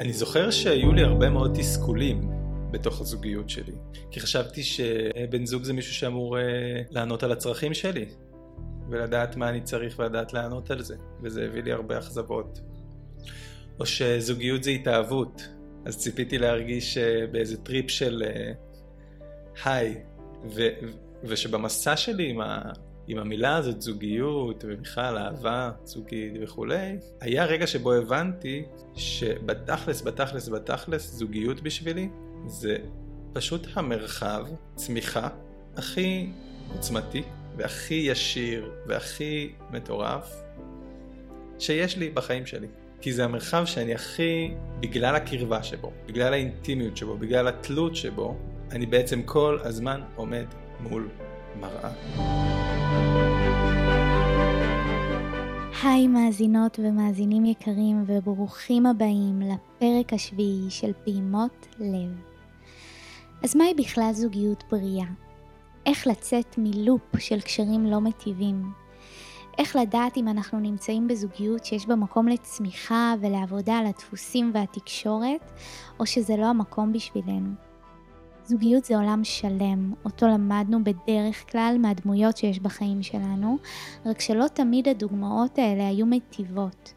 אני זוכר שהיו לי הרבה מאוד תסכולים בתוך הזוגיות שלי, כי חשבתי שבן זוג זה מישהו שאמור לענות על הצרכים שלי, ולדעת מה אני צריך ולדעת לענות על זה, וזה הביא לי הרבה אכזבות. או שזוגיות זה התאהבות, אז ציפיתי להרגיש באיזה טריפ של high, ו- ושבמסע שלי עם, עם המילה הזאת, זוגיות, ובכלל אהבה זוגית וכולי, היה רגע שבו הבנתי שבתכלס, בתכלס, בתכלס, זוגיות בשבילי זה פשוט המרחב צמיחה הכי עוצמתי והכי ישיר והכי מטורף שיש לי בחיים שלי. כי זה המרחב שאני הכי, בגלל הקרבה שבו, בגלל האינטימיות שבו, בגלל התלות שבו, אני בעצם כל הזמן עומד מול מראה. היי מאזינות ומאזינים יקרים וברוכים הבאים לפרק השביעי של פעימות לב. אז מהי בכלל זוגיות בריאה? איך לצאת מלופ של קשרים לא מטיבים? איך לדעת אם אנחנו נמצאים בזוגיות שיש בה מקום לצמיחה ולעבודה על הדפוסים והתקשורת, או שזה לא המקום בשבילנו? זוגיות זה עולם שלם, אותו למדנו בדרך כלל מהדמויות שיש בחיים שלנו, רק שלא תמיד הדוגמאות האלה היו מטיבות.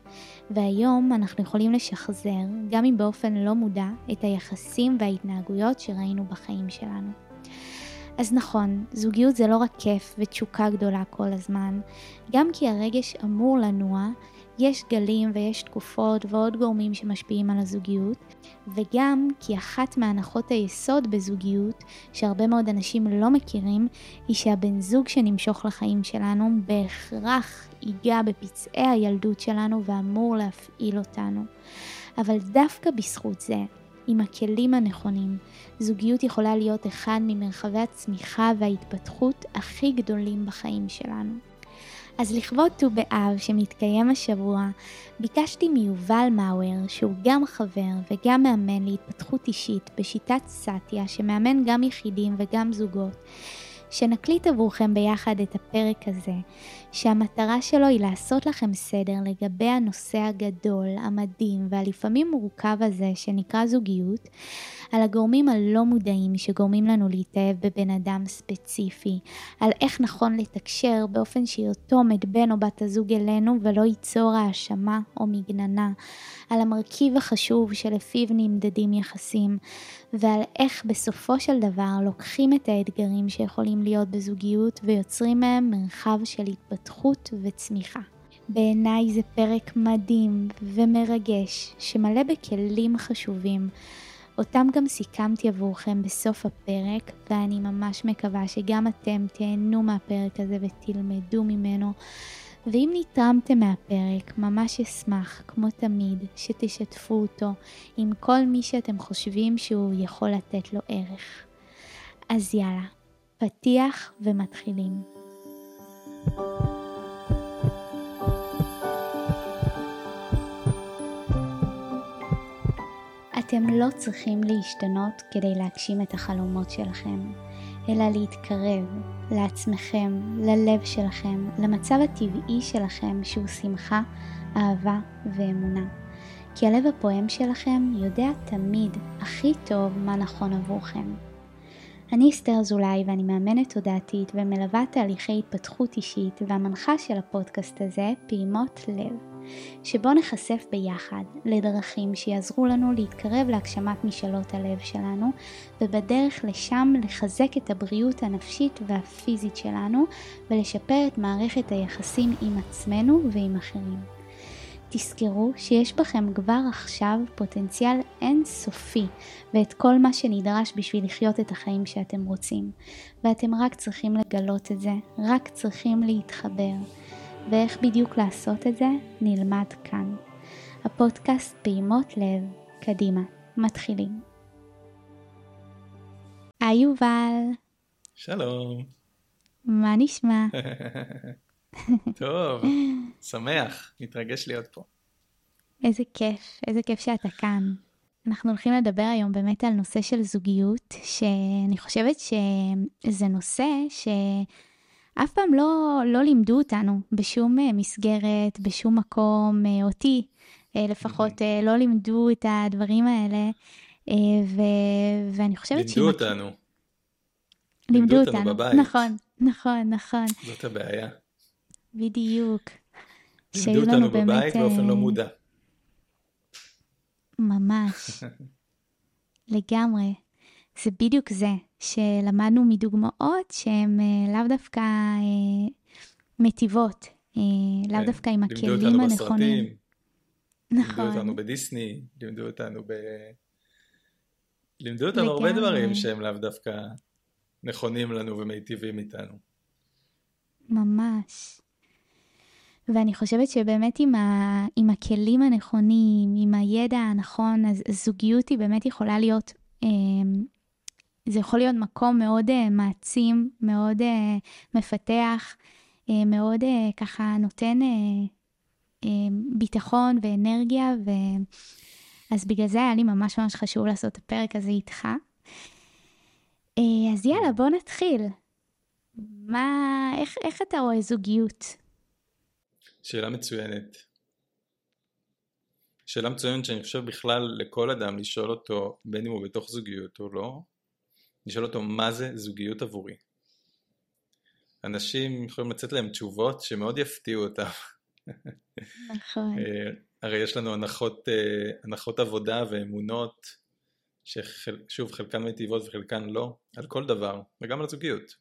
והיום אנחנו יכולים לשחזר, גם אם באופן לא מודע, את היחסים וההתנהגויות שראינו בחיים שלנו. אז נכון, זוגיות זה לא רק כיף ותשוקה גדולה כל הזמן, גם כי הרגש אמור לנוע, יש גלים ויש תקופות ועוד גורמים שמשפיעים על הזוגיות, וגם כי אחת מהנחות היסוד בזוגיות, שהרבה מאוד אנשים לא מכירים, היא שהבן זוג שנמשוך לחיים שלנו בהכרח ייגע בפצעי הילדות שלנו ואמור להפעיל אותנו. אבל דווקא בזכות זה, עם הכלים הנכונים, זוגיות יכולה להיות אחד ממרחבי הצמיחה וההתפתחות הכי גדולים בחיים שלנו. אז לכבוד ט"ו באב שמתקיים השבוע, ביקשתי מיובל מאואר, שהוא גם חבר וגם מאמן להתפתחות אישית בשיטת סאטיה, שמאמן גם יחידים וגם זוגות, שנקליט עבורכם ביחד את הפרק הזה, שהמטרה שלו היא לעשות לכם סדר לגבי הנושא הגדול, המדהים והלפעמים מורכב הזה שנקרא זוגיות, על הגורמים הלא מודעים שגורמים לנו להתאהב בבן אדם ספציפי, על איך נכון לתקשר באופן שירתום את בן או בת הזוג אלינו ולא ייצור האשמה או מגננה, על המרכיב החשוב שלפיו נמדדים יחסים, ועל איך בסופו של דבר לוקחים את האתגרים שיכולים להיות בזוגיות ויוצרים מהם מרחב של התפתחות וצמיחה. בעיניי זה פרק מדהים ומרגש שמלא בכלים חשובים אותם גם סיכמתי עבורכם בסוף הפרק, ואני ממש מקווה שגם אתם תהנו מהפרק הזה ותלמדו ממנו. ואם נתרמתם מהפרק, ממש אשמח, כמו תמיד, שתשתפו אותו עם כל מי שאתם חושבים שהוא יכול לתת לו ערך. אז יאללה, פתיח ומתחילים. אתם לא צריכים להשתנות כדי להגשים את החלומות שלכם, אלא להתקרב לעצמכם, ללב שלכם, למצב הטבעי שלכם שהוא שמחה, אהבה ואמונה. כי הלב הפועם שלכם יודע תמיד הכי טוב מה נכון עבורכם. אני אסתר אזולאי ואני מאמנת תודעתית ומלווה תהליכי התפתחות אישית והמנחה של הפודקאסט הזה, פעימות לב. שבו נחשף ביחד לדרכים שיעזרו לנו להתקרב להגשמת משאלות הלב שלנו, ובדרך לשם לחזק את הבריאות הנפשית והפיזית שלנו, ולשפר את מערכת היחסים עם עצמנו ועם אחרים. תזכרו שיש בכם כבר עכשיו פוטנציאל אינסופי ואת כל מה שנדרש בשביל לחיות את החיים שאתם רוצים, ואתם רק צריכים לגלות את זה, רק צריכים להתחבר. ואיך בדיוק לעשות את זה נלמד כאן. הפודקאסט פעימות לב, קדימה, מתחילים. היי יובל. שלום. מה נשמע? טוב, שמח, מתרגש להיות פה. איזה כיף, איזה כיף שאתה כאן. אנחנו הולכים לדבר היום באמת על נושא של זוגיות, שאני חושבת שזה נושא ש... אף פעם לא, לא לימדו אותנו בשום אה, מסגרת, בשום מקום, אה, אותי לפחות לא לימדו את הדברים האלה, ו... ואני חושבת לימדו אותנו. לימדו אותנו, בבית. נכון, נכון, נכון. זאת הבעיה. בדיוק. לימדו אותנו בבית באמת, באופן לא מודע. ממש. לגמרי. זה בדיוק זה, שלמדנו מדוגמאות שהן אה, לאו דווקא אה, מטיבות, אה, לאו כן, דווקא עם הכלים הנכונים. לימדו אותנו בסרטים, נכון. לימדו אותנו בדיסני, לימדו אותנו ב... לימדו אותנו הרבה דברים שהם לאו דווקא נכונים לנו ומיטיבים איתנו. ממש. ואני חושבת שבאמת עם, ה, עם הכלים הנכונים, עם הידע הנכון, אז זוגיות היא באמת יכולה להיות, אה, זה יכול להיות מקום מאוד אה, מעצים, מאוד אה, מפתח, אה, מאוד אה, ככה נותן אה, אה, ביטחון ואנרגיה, ו... אז בגלל זה היה לי ממש ממש חשוב לעשות את הפרק הזה איתך. אה, אז יאללה, בוא נתחיל. מה, איך, איך אתה רואה זוגיות? שאלה מצוינת. שאלה מצוינת שאני חושב בכלל לכל אדם לשאול אותו, בין אם הוא בתוך זוגיות או לא, לשאול אותו מה זה זוגיות עבורי. אנשים יכולים לצאת להם תשובות שמאוד יפתיעו אותם. נכון. אה, הרי יש לנו הנחות, אה, הנחות עבודה ואמונות, ששוב חלקן מיטיבות וחלקן לא, על כל דבר, וגם על זוגיות.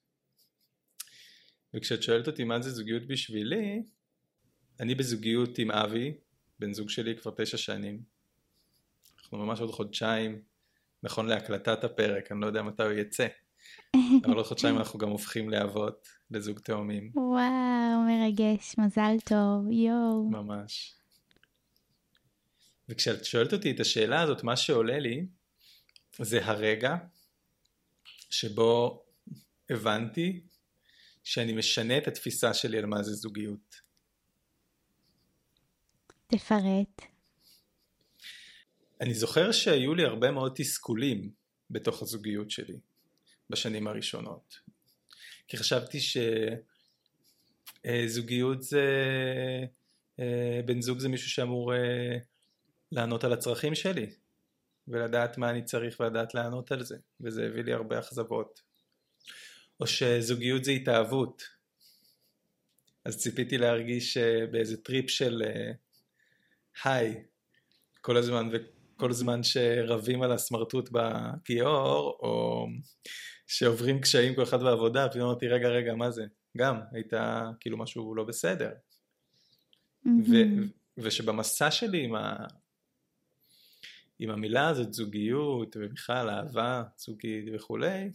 וכשאת שואלת אותי מה זה זוגיות בשבילי, אני בזוגיות עם אבי, בן זוג שלי כבר תשע שנים. אנחנו ממש עוד חודשיים, נכון להקלטת הפרק, אני לא יודע מתי הוא יצא. אבל עוד חודשיים אנחנו גם הופכים לאבות, לזוג תאומים. וואו, מרגש, מזל טוב, יואו. ממש. וכשאת שואלת אותי את השאלה הזאת, מה שעולה לי זה הרגע שבו הבנתי שאני משנה את התפיסה שלי על מה זה זוגיות. תפרט. אני זוכר שהיו לי הרבה מאוד תסכולים בתוך הזוגיות שלי בשנים הראשונות. כי חשבתי שזוגיות זה... אה, בן זוג זה מישהו שאמור אה, לענות על הצרכים שלי ולדעת מה אני צריך ולדעת לענות על זה וזה הביא לי הרבה אכזבות. או שזוגיות זה התאהבות אז ציפיתי להרגיש אה, באיזה טריפ של high כל הזמן וכל זמן שרבים על הסמרטוט בכיור או שעוברים קשיים כל אחד בעבודה פתאום אמרתי רגע רגע מה זה גם הייתה כאילו משהו לא בסדר mm-hmm. ו- ושבמסע שלי עם, ה- עם המילה הזאת זוגיות ובכלל אהבה זוגית וכולי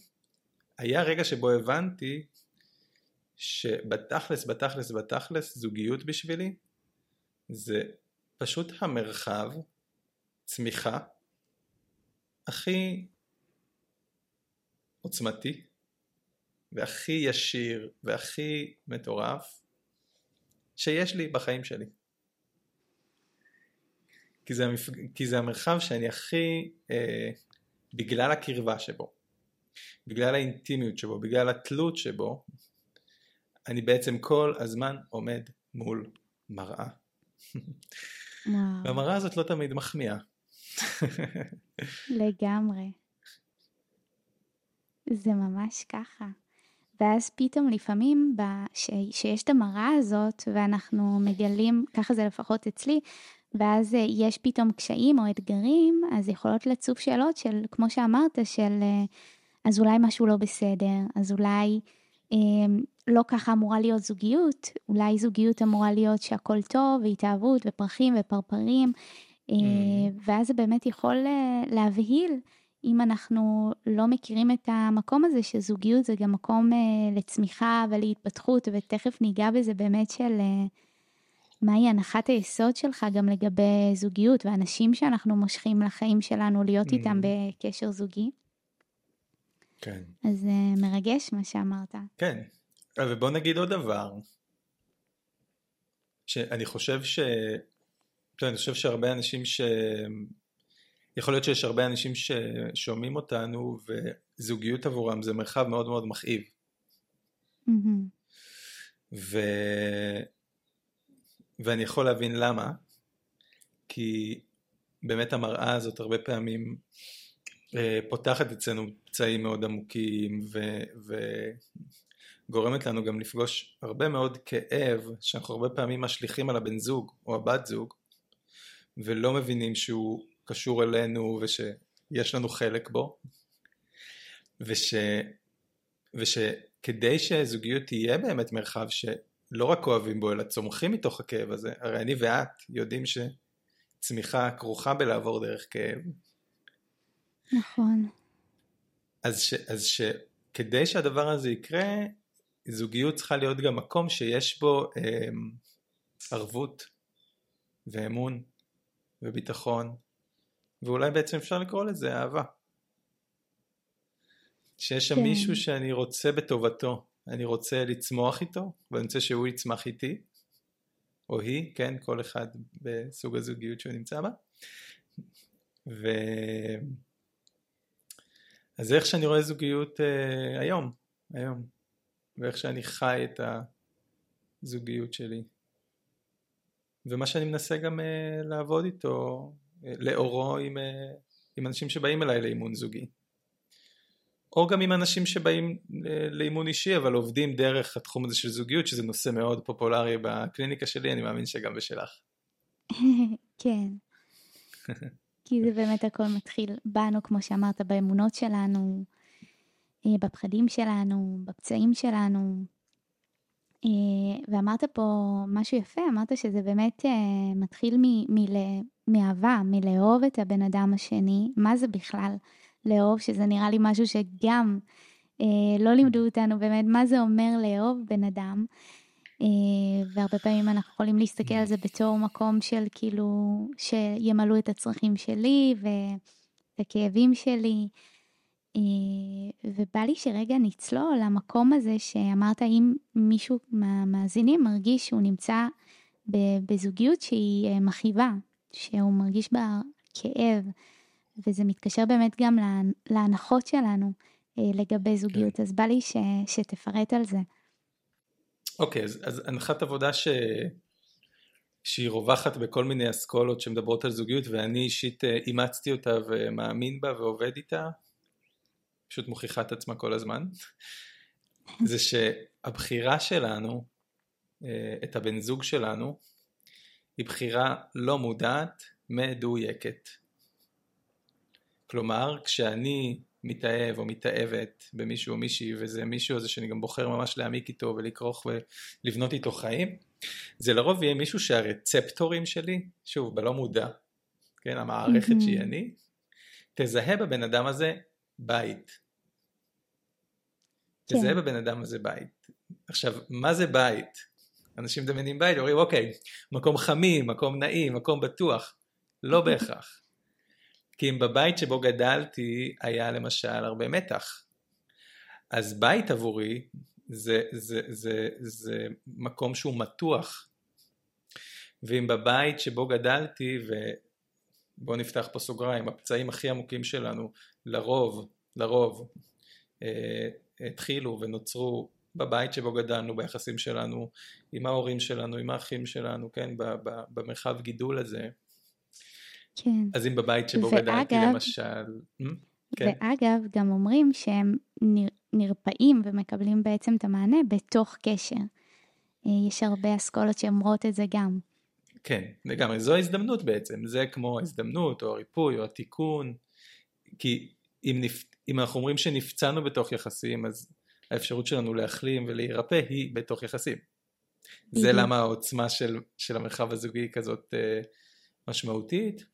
היה רגע שבו הבנתי שבתכלס בתכלס בתכלס זוגיות בשבילי זה פשוט המרחב צמיחה הכי עוצמתי והכי ישיר והכי מטורף שיש לי בחיים שלי. כי זה, המפ... כי זה המרחב שאני הכי, אה, בגלל הקרבה שבו, בגלל האינטימיות שבו, בגלל התלות שבו, אני בעצם כל הזמן עומד מול מראה. והמראה הזאת לא תמיד מחמיאה. לגמרי. זה ממש ככה. ואז פתאום לפעמים שיש את המראה הזאת ואנחנו מגלים, ככה זה לפחות אצלי, ואז אה, יש פתאום קשיים או אתגרים, אז יכולות לצוף שאלות של, כמו שאמרת, של אה, אז אולי משהו לא בסדר, אז אולי אה, לא ככה אמורה להיות זוגיות, אולי זוגיות אמורה להיות שהכל טוב, והתאהבות ופרחים ופרפרים. ואז זה באמת יכול אה, להבהיל. אם אנחנו לא מכירים את המקום הזה שזוגיות זה גם מקום אה, לצמיחה ולהתפתחות ותכף ניגע בזה באמת של אה, מהי הנחת היסוד שלך גם לגבי זוגיות ואנשים שאנחנו מושכים לחיים שלנו להיות. איתם בקשר זוגי. כן. אז אה, מרגש מה שאמרת. כן, ובוא נגיד עוד דבר. שאני חושב ש... אני חושב שהרבה אנשים ש... יכול להיות שיש הרבה אנשים ששומעים אותנו וזוגיות עבורם זה מרחב מאוד מאוד מכאיב. Mm-hmm. ו... ואני יכול להבין למה, כי באמת המראה הזאת הרבה פעמים אה, פותחת אצלנו פצעים מאוד עמוקים ו, וגורמת לנו גם לפגוש הרבה מאוד כאב שאנחנו הרבה פעמים משליכים על הבן זוג או הבת זוג ולא מבינים שהוא קשור אלינו ושיש לנו חלק בו. וש, ושכדי שזוגיות תהיה באמת מרחב שלא רק אוהבים בו אלא צומחים מתוך הכאב הזה הרי אני ואת יודעים שצמיחה כרוכה בלעבור דרך כאב. נכון. אז, ש, אז שכדי שהדבר הזה יקרה, זוגיות צריכה להיות גם מקום שיש בו אה, ערבות ואמון וביטחון, ואולי בעצם אפשר לקרוא לזה אהבה. שיש שם כן. מישהו שאני רוצה בטובתו, אני רוצה לצמוח איתו, ואני רוצה שהוא יצמח איתי, או היא, כן, כל אחד בסוג הזוגיות שהוא נמצא בה. ו... אז זה איך שאני רואה זוגיות אה, היום, היום, ואיך שאני חי את הזוגיות שלי. ומה שאני מנסה גם אה, לעבוד איתו, אה, לאורו עם, אה, עם אנשים שבאים אליי לאימון זוגי. או גם עם אנשים שבאים לאימון אישי אבל עובדים דרך התחום הזה של זוגיות שזה נושא מאוד פופולרי בקליניקה שלי, אני מאמין שגם בשלך. כן. כי זה באמת הכל מתחיל בנו, כמו שאמרת, באמונות שלנו, בפחדים שלנו, בפצעים שלנו. אה, ואמרת פה משהו יפה, אמרת שזה באמת אה, מתחיל מ- מ- מאהבה, מלאהוב את הבן אדם השני. מה זה בכלל לאהוב? שזה נראה לי משהו שגם לא לימדו אותנו באמת מה זה אומר לאהוב בן אדם. אה, והרבה פעמים אנחנו יכולים להסתכל על זה בתור מקום של כאילו שימלאו את הצרכים שלי וכאבים שלי. אה, ובא לי שרגע נצלול למקום הזה שאמרת אם מישהו מהמאזינים מרגיש שהוא נמצא בזוגיות שהיא אה, מכאיבה, שהוא מרגיש בה כאב, וזה מתקשר באמת גם להנחות שלנו לגבי זוגיות, כן. אז בא לי ש, שתפרט על זה. אוקיי, okay, אז, אז הנחת עבודה ש... שהיא רווחת בכל מיני אסכולות שמדברות על זוגיות ואני אישית אה, אימצתי אותה ומאמין בה ועובד איתה, פשוט מוכיחה את עצמה כל הזמן, זה שהבחירה שלנו, אה, את הבן זוג שלנו, היא בחירה לא מודעת, מדויקת. כלומר, כשאני מתאהב או מתאהבת במישהו או מישהי וזה מישהו הזה שאני גם בוחר ממש להעמיק איתו ולכרוך ולבנות איתו חיים זה לרוב יהיה מישהו שהרצפטורים שלי שוב בלא מודע כן המערכת. שהיא אני תזהה בבן אדם הזה בית כן. תזהה בבן אדם הזה בית עכשיו מה זה בית אנשים מדמיינים בית אומרים אוקיי מקום חמים מקום נעים מקום בטוח לא בהכרח כי אם בבית שבו גדלתי היה למשל הרבה מתח. אז בית עבורי זה, זה, זה, זה מקום שהוא מתוח. ואם בבית שבו גדלתי, ובואו נפתח פה סוגריים, הפצעים הכי עמוקים שלנו לרוב, לרוב, אה, התחילו ונוצרו בבית שבו גדלנו, ביחסים שלנו עם ההורים שלנו, עם האחים שלנו, כן, במרחב גידול הזה, כן. אז אם בבית שבו ואגב, גדלתי למשל... Hmm? כן. ואגב, גם אומרים שהם נרפאים ומקבלים בעצם את המענה בתוך קשר. אה, יש הרבה אסכולות שאומרות את זה גם. כן, לגמרי. זו ההזדמנות בעצם. זה כמו ההזדמנות או הריפוי או התיקון. כי אם, נפ... אם אנחנו אומרים שנפצענו בתוך יחסים, אז האפשרות שלנו להחלים ולהירפא היא בתוך יחסים. זה למה העוצמה של, של המרחב הזוגי היא כזאת uh, משמעותית.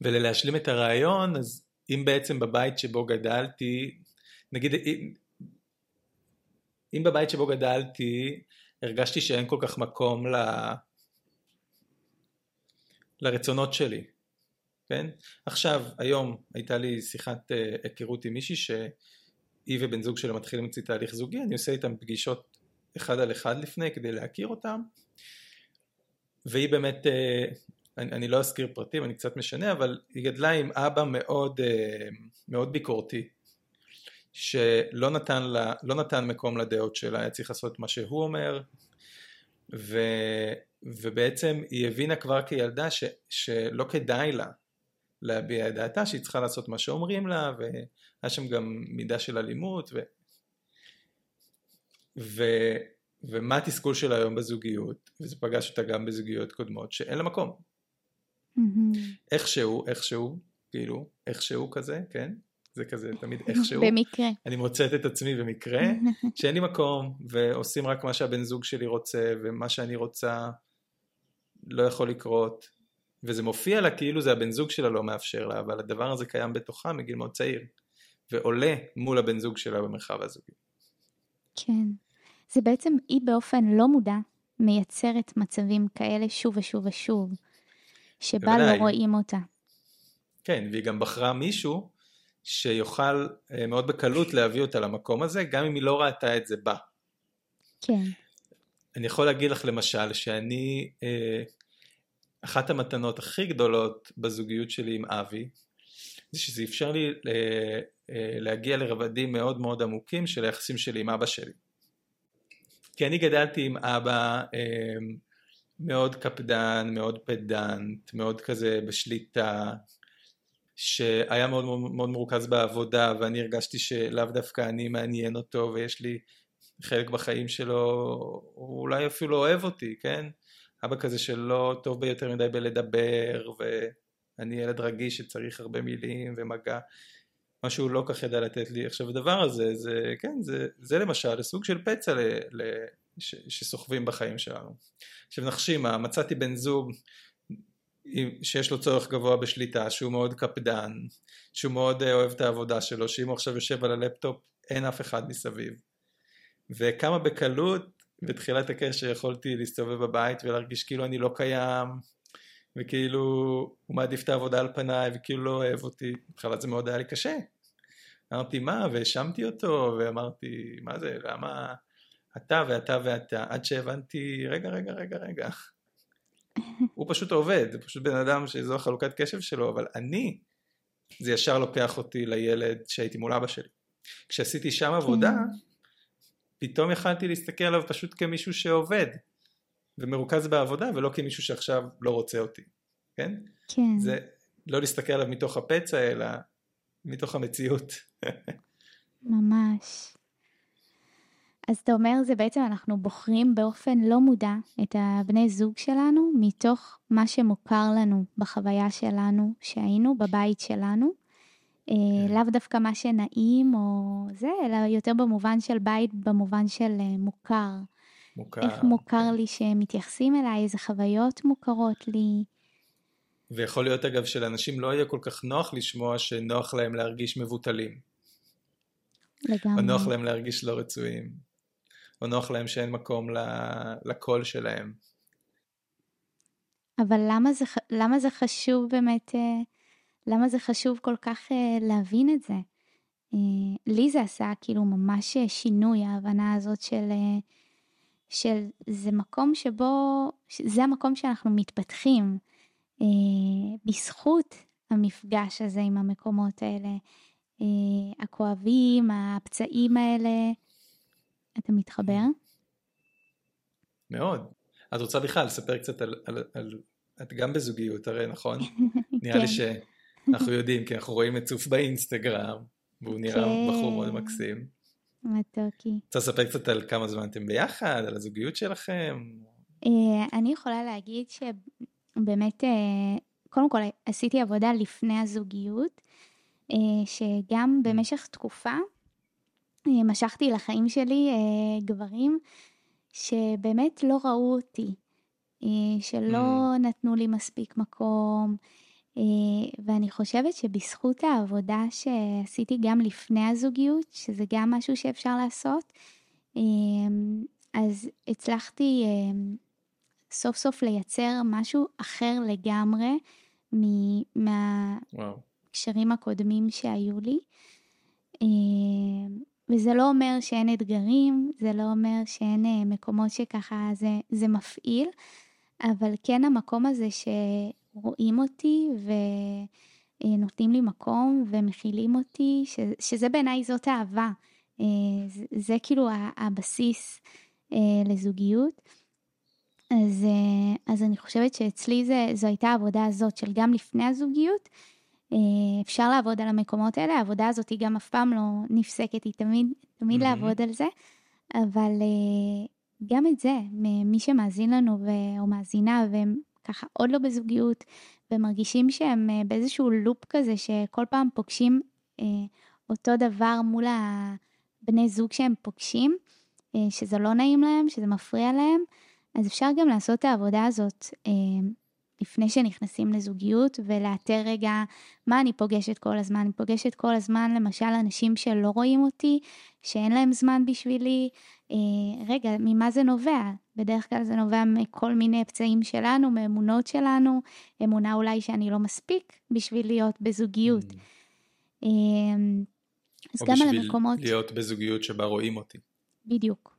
ולהשלים את הרעיון, אז אם בעצם בבית שבו גדלתי, נגיד, אם בבית שבו גדלתי הרגשתי שאין כל כך מקום ל... לרצונות שלי, כן? עכשיו, היום הייתה לי שיחת אה, היכרות עם מישהי שהיא ובן זוג שלה מתחילים אצלי תהליך זוגי, אני עושה איתם פגישות אחד על אחד לפני כדי להכיר אותם, והיא באמת אה, אני, אני לא אזכיר פרטים, אני קצת משנה, אבל היא גדלה עם אבא מאוד, אה, מאוד ביקורתי, שלא נתן, לה, לא נתן מקום לדעות שלה, היה צריך לעשות מה שהוא אומר, ו, ובעצם היא הבינה כבר כילדה ש, שלא כדאי לה להביע את דעתה, שהיא צריכה לעשות מה שאומרים לה, והיה שם גם מידה של אלימות, ו... ו... ומה התסכול שלה היום בזוגיות, וזה פגש אותה גם בזוגיות קודמות, שאין לה מקום. Mm-hmm. איכשהו, איכשהו, כאילו, איכשהו כזה, כן? זה כזה תמיד איכשהו. במקרה. אני מוצאת את עצמי במקרה, שאין לי מקום, ועושים רק מה שהבן זוג שלי רוצה, ומה שאני רוצה לא יכול לקרות. וזה מופיע לה כאילו זה הבן זוג שלה לא מאפשר לה, אבל הדבר הזה קיים בתוכה מגיל מאוד צעיר, ועולה מול הבן זוג שלה במרחב הזוגי. כן. זה בעצם היא באופן לא מודע מייצרת מצבים כאלה שוב ושוב ושוב, שבה לא רואים אותה. כן, והיא גם בחרה מישהו שיוכל אה, מאוד בקלות להביא אותה למקום הזה, גם אם היא לא ראתה את זה בה. כן. אני יכול להגיד לך למשל שאני, אה, אחת המתנות הכי גדולות בזוגיות שלי עם אבי, זה שזה אפשר לי אה, להגיע לרבדים מאוד מאוד עמוקים של היחסים שלי עם אבא שלי. כי אני גדלתי עם אבא מאוד קפדן, מאוד פדנט, מאוד כזה בשליטה, שהיה מאוד מאוד, מרוכז בעבודה ואני הרגשתי שלאו דווקא אני מעניין אותו ויש לי חלק בחיים שלו, הוא אולי אפילו אוהב אותי, כן? אבא כזה שלא טוב ביותר מדי בלדבר ואני ילד רגיש שצריך הרבה מילים ומגע, מה שהוא לא כך ידע לתת לי. עכשיו הדבר הזה, זה, כן, זה, זה למשל סוג של פצע ל, ל, ש, שסוחבים בחיים שלנו. עכשיו נחשים, מצאתי בן זוג שיש לו צורך גבוה בשליטה, שהוא מאוד קפדן, שהוא מאוד אה, אוהב את העבודה שלו, שאם הוא עכשיו יושב על הלפטופ אין אף אחד מסביב. וכמה בקלות בתחילת הקשר יכולתי להסתובב בבית ולהרגיש כאילו אני לא קיים, וכאילו הוא מעדיף את העבודה על פניי וכאילו לא אוהב אותי. בהתחלה זה מאוד היה לי קשה. אמרתי מה, והאשמתי אותו, ואמרתי מה זה, למה אתה ואתה ואתה, עד שהבנתי רגע רגע רגע רגע הוא פשוט עובד, זה פשוט בן אדם שזו החלוקת קשב שלו, אבל אני, זה ישר לוקח אותי לילד שהייתי מול אבא שלי. כשעשיתי שם עבודה, פתאום יכלתי להסתכל עליו פשוט כמישהו שעובד ומרוכז בעבודה ולא כמישהו שעכשיו לא רוצה אותי, כן? כן. זה לא להסתכל עליו מתוך הפצע אלא מתוך המציאות. ממש. אז אתה אומר זה בעצם אנחנו בוחרים באופן לא מודע את הבני זוג שלנו מתוך מה שמוכר לנו בחוויה שלנו שהיינו בבית שלנו. אה, כן. לאו דווקא מה שנעים או זה, אלא יותר במובן של בית, במובן של אה, מוכר. מוכר. איך מוכר כן. לי שמתייחסים אליי, איזה חוויות מוכרות לי. ויכול להיות אגב שלאנשים לא יהיה כל כך נוח לשמוע שנוח להם להרגיש מבוטלים. לגמרי. או נוח להם להרגיש לא רצויים. או נוח להם שאין מקום לקול שלהם. אבל למה זה, למה זה חשוב באמת, אה, למה זה חשוב כל כך אה, להבין את זה? אה, לי זה עשה כאילו ממש שינוי, ההבנה הזאת של, של זה מקום שבו, זה המקום שאנחנו מתפתחים בזכות המפגש הזה עם המקומות האלה, הכואבים, הפצעים האלה. אתה מתחבר? מאוד. את רוצה בכלל לספר קצת על, על, על... את גם בזוגיות הרי, נכון? נראה לי שאנחנו יודעים, כי אנחנו רואים את צוף באינסטגרם, והוא נראה כן. בחור מאוד מקסים. מתוקי. רוצה לספר קצת על כמה זמן אתם ביחד, על הזוגיות שלכם? אה, אני יכולה להגיד שבאמת, אה, קודם כל עשיתי עבודה לפני הזוגיות, אה, שגם mm. במשך תקופה משכתי לחיים שלי גברים שבאמת לא ראו אותי, שלא mm. נתנו לי מספיק מקום, ואני חושבת שבזכות העבודה שעשיתי גם לפני הזוגיות, שזה גם משהו שאפשר לעשות, אז הצלחתי סוף סוף לייצר משהו אחר לגמרי מהקשרים הקודמים שהיו לי. וזה לא אומר שאין אתגרים, זה לא אומר שאין אה, מקומות שככה זה, זה מפעיל, אבל כן המקום הזה שרואים אותי ונותנים לי מקום ומכילים אותי, ש, שזה בעיניי זאת אהבה. אה, זה, זה כאילו הבסיס אה, לזוגיות. אז, אה, אז אני חושבת שאצלי זה, זו הייתה העבודה הזאת של גם לפני הזוגיות. אפשר לעבוד על המקומות האלה, העבודה הזאת היא גם אף פעם לא נפסקת, היא תמיד, תמיד mm-hmm. לעבוד על זה, אבל גם את זה, מי שמאזין לנו ו... או מאזינה והם ככה עוד לא בזוגיות ומרגישים שהם באיזשהו לופ כזה שכל פעם פוגשים אותו דבר מול הבני זוג שהם פוגשים, שזה לא נעים להם, שזה מפריע להם, אז אפשר גם לעשות את העבודה הזאת אה, לפני שנכנסים לזוגיות ולאתר רגע מה אני פוגשת כל הזמן. אני פוגשת כל הזמן למשל אנשים שלא רואים אותי, שאין להם זמן בשבילי. אה, רגע, ממה זה נובע? בדרך כלל זה נובע מכל מיני פצעים שלנו, מאמונות שלנו, אמונה אולי שאני לא מספיק בשביל להיות בזוגיות. Mm. אה, אז גם על המקומות... או בשביל להיות בזוגיות שבה רואים אותי. בדיוק.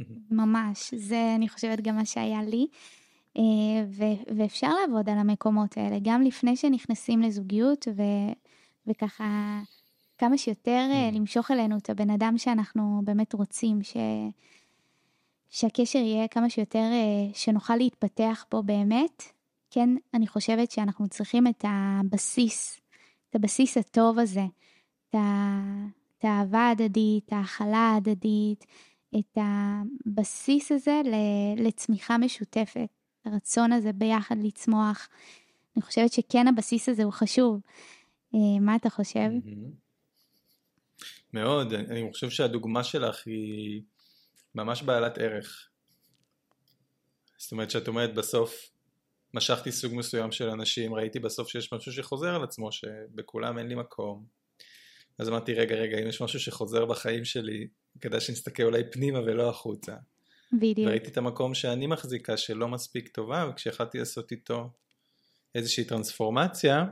ממש, זה אני חושבת גם מה שהיה לי. אה, ו- ואפשר לעבוד על המקומות האלה, גם לפני שנכנסים לזוגיות, ו- וככה כמה שיותר אה, mm. למשוך אלינו את הבן אדם שאנחנו באמת רוצים, ש- שהקשר יהיה כמה שיותר, אה, שנוכל להתפתח בו באמת. כן, אני חושבת שאנחנו צריכים את הבסיס, את הבסיס הטוב הזה, את, ה- את האהבה ההדדית, את ההכלה ההדדית, את הבסיס הזה לצמיחה משותפת, הרצון הזה ביחד לצמוח. אני חושבת שכן הבסיס הזה הוא חשוב. אה, מה אתה חושב? מאוד, אני חושב שהדוגמה שלך היא ממש בעלת ערך. זאת אומרת שאת אומרת בסוף משכתי סוג מסוים של אנשים, ראיתי בסוף שיש משהו שחוזר על עצמו, שבכולם אין לי מקום. אז אמרתי רגע רגע אם יש משהו שחוזר בחיים שלי כדאי שנסתכל אולי פנימה ולא החוצה. בדיוק. וראיתי את המקום שאני מחזיקה שלא מספיק טובה וכשהחלטתי לעשות איתו איזושהי טרנספורמציה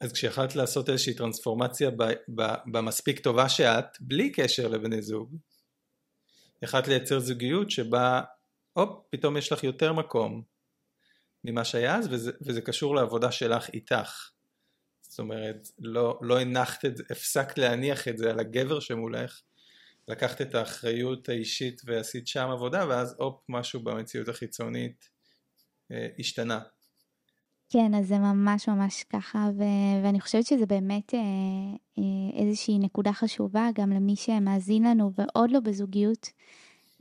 אז כשהחלטת לעשות איזושהי טרנספורמציה ב, ב, במספיק טובה שאת בלי קשר לבני זוג החלטת לייצר זוגיות שבה הופ פתאום יש לך יותר מקום ממה שהיה אז וזה, וזה קשור לעבודה שלך איתך זאת אומרת לא, לא הנחת את זה, הפסקת להניח את זה על הגבר שמולך לקחת את האחריות האישית ועשית שם עבודה ואז הופ משהו במציאות החיצונית אה, השתנה. כן אז זה ממש ממש ככה ו- ואני חושבת שזה באמת אה, אה, איזושהי נקודה חשובה גם למי שמאזין לנו ועוד לא בזוגיות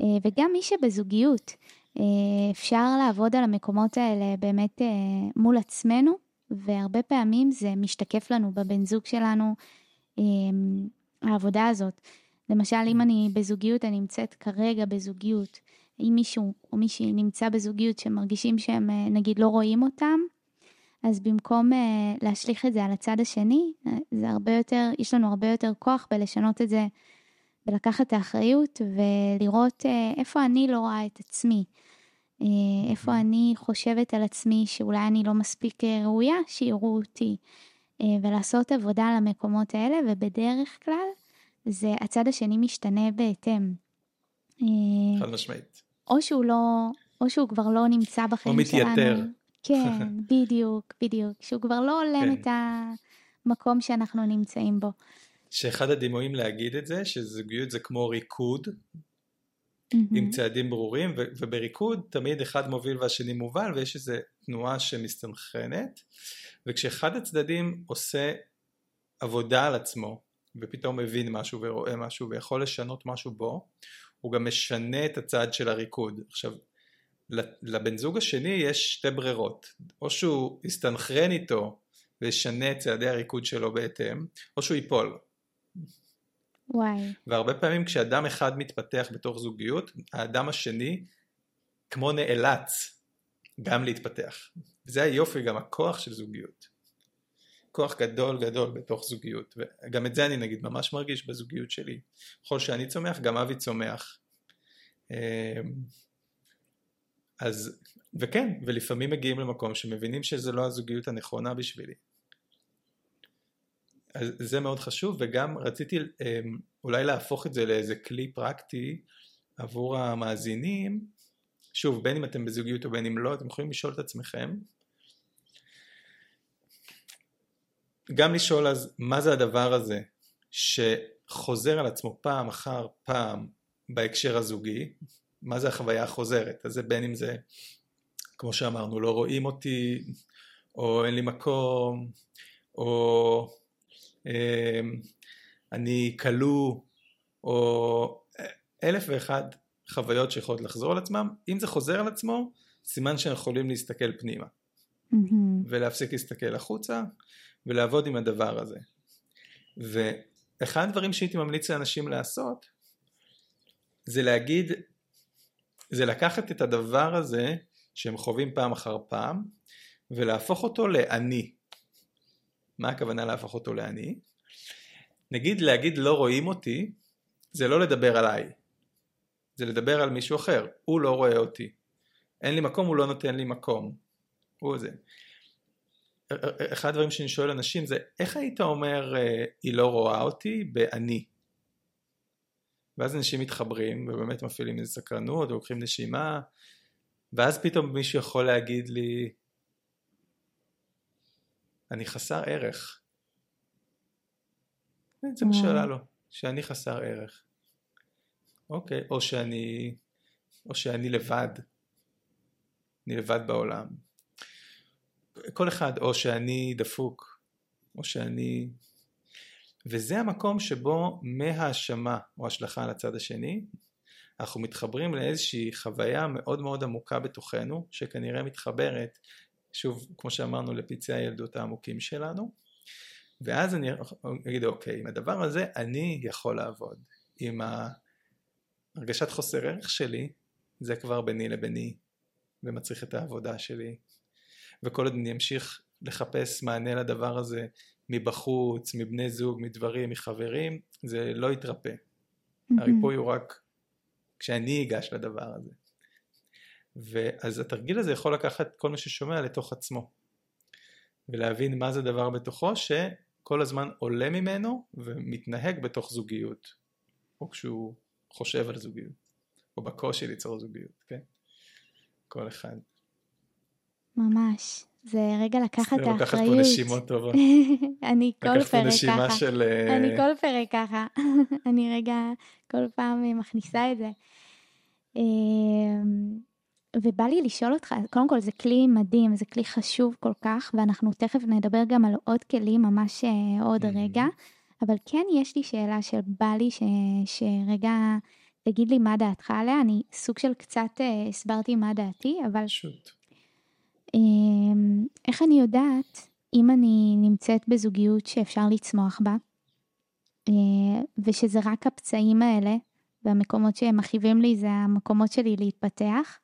אה, וגם מי שבזוגיות אה, אפשר לעבוד על המקומות האלה באמת אה, מול עצמנו והרבה פעמים זה משתקף לנו בבן זוג שלנו אה, העבודה הזאת. למשל, אם אני בזוגיות, אני נמצאת כרגע בזוגיות, אם מישהו או מישהי נמצא בזוגיות שמרגישים שהם אה, נגיד לא רואים אותם, אז במקום uh, להשליך את זה על הצד השני, uh, זה הרבה יותר, יש לנו הרבה יותר כוח בלשנות את זה, בלקחת את האחריות ולראות uh, איפה אני לא רואה את עצמי, uh, איפה mm-hmm. אני חושבת על עצמי שאולי אני לא מספיק ראויה שיראו אותי, uh, ולעשות עבודה על המקומות האלה, ובדרך כלל זה הצד השני משתנה בהתאם. אה, חד משמעית. או שהוא לא, או שהוא כבר לא נמצא בחיים שלנו. או מתייתר. כן, בדיוק, בדיוק. שהוא כבר לא הולם כן. את המקום שאנחנו נמצאים בו. שאחד הדימויים להגיד את זה, שזוגיות זה כמו ריקוד, mm-hmm. עם צעדים ברורים, ו- ובריקוד תמיד אחד מוביל והשני מובל, ויש איזו תנועה שמסתנכרנת, וכשאחד הצדדים עושה עבודה על עצמו, ופתאום מבין משהו ורואה משהו ויכול לשנות משהו בו, הוא גם משנה את הצד של הריקוד. עכשיו, לבן זוג השני יש שתי ברירות, או שהוא יסתנכרן איתו וישנה את צעדי הריקוד שלו בהתאם, או שהוא ייפול. וואי. והרבה פעמים כשאדם אחד מתפתח בתוך זוגיות, האדם השני כמו נאלץ גם להתפתח. וזה היופי, גם הכוח של זוגיות. כוח גדול גדול בתוך זוגיות וגם את זה אני נגיד ממש מרגיש בזוגיות שלי ככל שאני צומח גם אבי צומח אמ, אז וכן ולפעמים מגיעים למקום שמבינים שזה לא הזוגיות הנכונה בשבילי. אז זה מאוד חשוב וגם רציתי אמ, אולי להפוך את זה לאיזה כלי פרקטי עבור המאזינים. שוב בין אם אתם בזוגיות או בין אם לא אתם יכולים לשאול את עצמכם. גם לשאול אז מה זה הדבר הזה שחוזר על עצמו פעם אחר פעם בהקשר הזוגי, מה זה החוויה החוזרת? אז זה בין אם זה, כמו שאמרנו, לא רואים אותי, או אין לי מקום, או אה, אני כלוא, או אלף ואחד חוויות שיכולות לחזור על עצמם. אם זה חוזר על עצמו, סימן שהם יכולים להסתכל פנימה. Mm-hmm. ולהפסיק להסתכל החוצה, ולעבוד עם הדבר הזה. ואחד הדברים שהייתי ממליץ לאנשים לעשות, זה להגיד, זה לקחת את הדבר הזה שהם חווים פעם אחר פעם, ולהפוך אותו לאני. מה הכוונה להפוך אותו לאני? נגיד להגיד לא רואים אותי, זה לא לדבר עליי, זה לדבר על מישהו אחר, הוא לא רואה אותי. אין לי מקום, הוא לא נותן לי מקום. הוא זה. אחד הדברים שאני שואל אנשים זה איך היית אומר היא לא רואה אותי באני? ואז אנשים מתחברים ובאמת מפעילים איזה סקרנות ולוקחים נשימה ואז פתאום מישהו יכול להגיד לי אני חסר ערך. זה מה שעלה לו, שאני חסר ערך. אוקיי, או שאני, או שאני לבד. אני לבד בעולם. כל אחד, או שאני דפוק, או שאני... וזה המקום שבו מהאשמה או השלכה על הצד השני, אנחנו מתחברים לאיזושהי חוויה מאוד מאוד עמוקה בתוכנו, שכנראה מתחברת, שוב, כמו שאמרנו, לפצעי הילדות העמוקים שלנו, ואז אני אגיד, אוקיי, עם הדבר הזה אני יכול לעבוד. עם הרגשת חוסר ערך שלי, זה כבר ביני לביני, ומצריך את העבודה שלי. וכל עוד אני אמשיך לחפש מענה לדבר הזה מבחוץ, מבני זוג, מדברים, מחברים, זה לא יתרפא. Mm-hmm. הריפוי הוא רק כשאני אגש לדבר הזה. ואז התרגיל הזה יכול לקחת כל מי ששומע לתוך עצמו. ולהבין מה זה דבר בתוכו שכל הזמן עולה ממנו ומתנהג בתוך זוגיות. או כשהוא חושב על זוגיות. או בקושי ליצור זוגיות, כן? כל אחד. ממש. זה רגע לקחת את האחריות. לקחת פה נשימות טובות. אני כל פרק ככה. לקחת פה נשימה של... אה, אני כל פרק ככה. אני רגע כל פעם מכניסה את זה. אמ, ובא לי לשאול אותך, קודם כל זה כלי מדהים, זה כלי חשוב כל כך, ואנחנו תכף נדבר גם על עוד כלים ממש אה, עוד. רגע, אבל כן יש לי שאלה שבא לי ש, שרגע תגיד לי מה דעתך עליה, אני סוג של קצת אה, הסברתי מה דעתי, אבל... שוט. אמ, איך אני יודעת אם אני נמצאת בזוגיות שאפשר לצמוח בה, אה, ושזה רק הפצעים האלה, והמקומות שהם מכאיבים לי זה המקומות שלי להתפתח,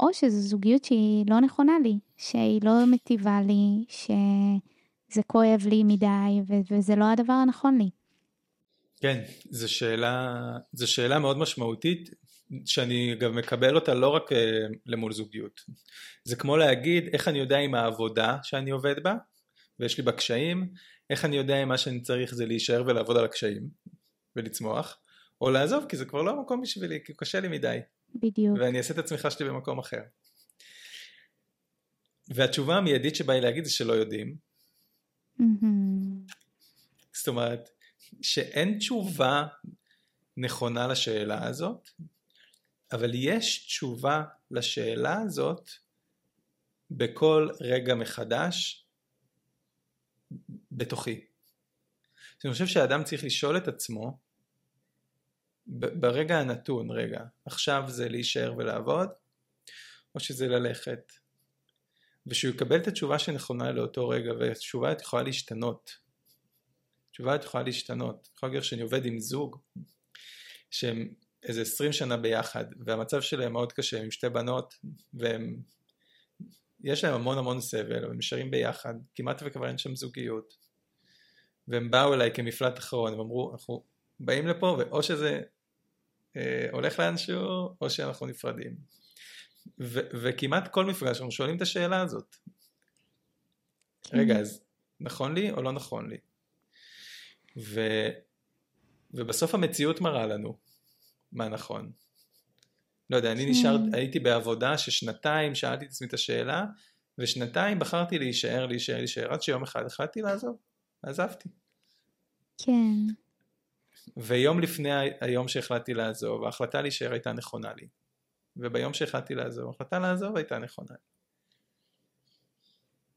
או שזו זוגיות שהיא לא נכונה לי, שהיא לא מטיבה לי, שזה כואב לי מדי, וזה לא הדבר הנכון לי. כן, זו שאלה, זו שאלה מאוד משמעותית, שאני גם מקבל אותה לא רק אה, למול זוגיות. זה כמו להגיד איך אני יודע אם העבודה שאני עובד בה, ויש לי בה קשיים, איך אני יודע אם מה שאני צריך זה להישאר ולעבוד על הקשיים, ולצמוח, או לעזוב כי זה כבר לא המקום בשבילי, כי קשה לי מדי. בדיוק. ואני אעשה את הצמיחה שלי במקום אחר. והתשובה המיידית שבא לי להגיד זה שלא יודעים. Mm-hmm. זאת אומרת, שאין תשובה נכונה לשאלה הזאת, אבל יש תשובה לשאלה הזאת בכל רגע מחדש בתוכי. אני חושב שהאדם צריך לשאול את עצמו ברגע הנתון, רגע, עכשיו זה להישאר ולעבוד, או שזה ללכת? ושהוא יקבל את התשובה שנכונה לאותו רגע, והתשובה יכולה להשתנות. התשובה יכולה להשתנות. יכול להיות שאני עובד עם זוג שהם איזה 20 שנה ביחד, והמצב שלהם מאוד קשה, עם שתי בנות, והם... יש להם המון המון סבל, הם נשארים ביחד, כמעט וכבר אין שם זוגיות. והם באו אליי כמפלט אחרון, הם אמרו, אנחנו באים לפה, ואו שזה אה, הולך לאנשהו, או שאנחנו נפרדים. ו- וכמעט כל מפגש אנחנו שואלים את השאלה הזאת. כן. רגע, אז נכון לי או לא נכון לי? ו... ובסוף המציאות מראה לנו מה נכון. לא יודע, אני נשאר, כן. הייתי בעבודה ששנתיים שאלתי את עצמי את השאלה, ושנתיים בחרתי להישאר, להישאר, להישאר, עד שיום אחד החלטתי לעזוב, עזבתי. כן. ויום לפני היום שהחלטתי לעזוב, ההחלטה להישאר הייתה נכונה לי. וביום שהחלטתי לעזוב, החלטה לעזוב הייתה נכונה.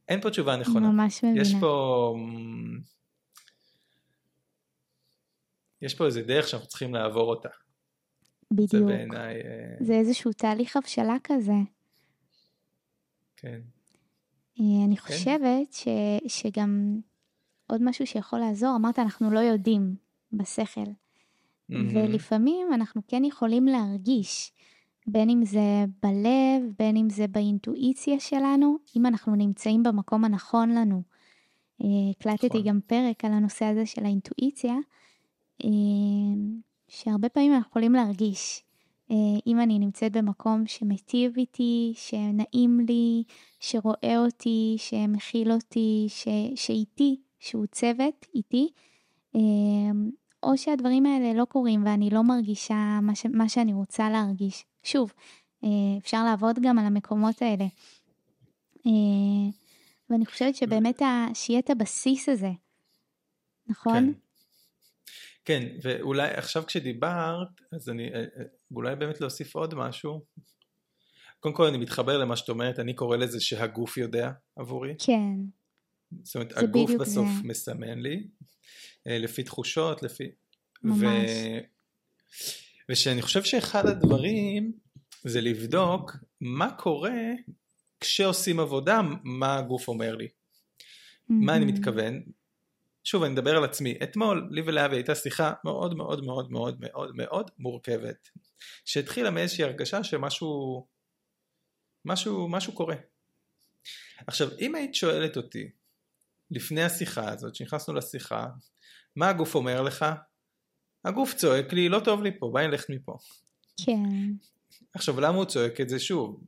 אין פה תשובה נכונה. ממש מבינה. יש פה... יש פה איזה דרך שאנחנו צריכים לעבור אותה. בדיוק. זה בעיניי... אה, זה איזשהו תהליך הבשלה כזה. כן. אה, אני חושבת ש, שגם עוד משהו שיכול לעזור, אמרת אנחנו לא יודעים בשכל. ולפעמים אנחנו כן יכולים להרגיש, בין אם זה בלב, בין אם זה באינטואיציה שלנו, אם אנחנו נמצאים במקום הנכון לנו. אה, הקלטתי נכון. גם פרק על הנושא הזה של האינטואיציה, שהרבה פעמים אנחנו יכולים להרגיש. אה, אם אני נמצאת במקום שמיטיב איתי, שנעים לי, שרואה אותי, שמכיל אותי, ש... שאיתי, שהוא צוות איתי, או שהדברים האלה לא קורים ואני לא מרגישה מה, ש... מה שאני רוצה להרגיש. שוב, אפשר לעבוד גם על המקומות האלה. ואני חושבת שבאמת. שיהיה את הבסיס הזה, נכון? כן. כן, ואולי עכשיו כשדיברת, אז אני, אולי באמת להוסיף עוד משהו. קודם כל אני מתחבר למה שאת אומרת, אני קורא לזה שהגוף יודע עבורי. כן. זאת אומרת, הגוף בסוף זה. מסמן לי, לפי תחושות, לפי... ממש. ו... ושאני חושב שאחד הדברים זה לבדוק מה קורה כשעושים עבודה, מה הגוף אומר לי. Mm-hmm. מה אני מתכוון? שוב, אני מדבר על עצמי. אתמול, לי ולאבי הייתה שיחה מאוד מאוד מאוד מאוד מאוד מאוד מורכבת, שהתחילה מאיזושהי הרגשה שמשהו, משהו, משהו קורה. עכשיו, אם היית שואלת אותי, לפני השיחה הזאת, שנכנסנו לשיחה, מה הגוף אומר לך? הגוף צועק לי, לא טוב לי פה, בואי נלך מפה. כן. עכשיו, למה הוא צועק את זה שוב?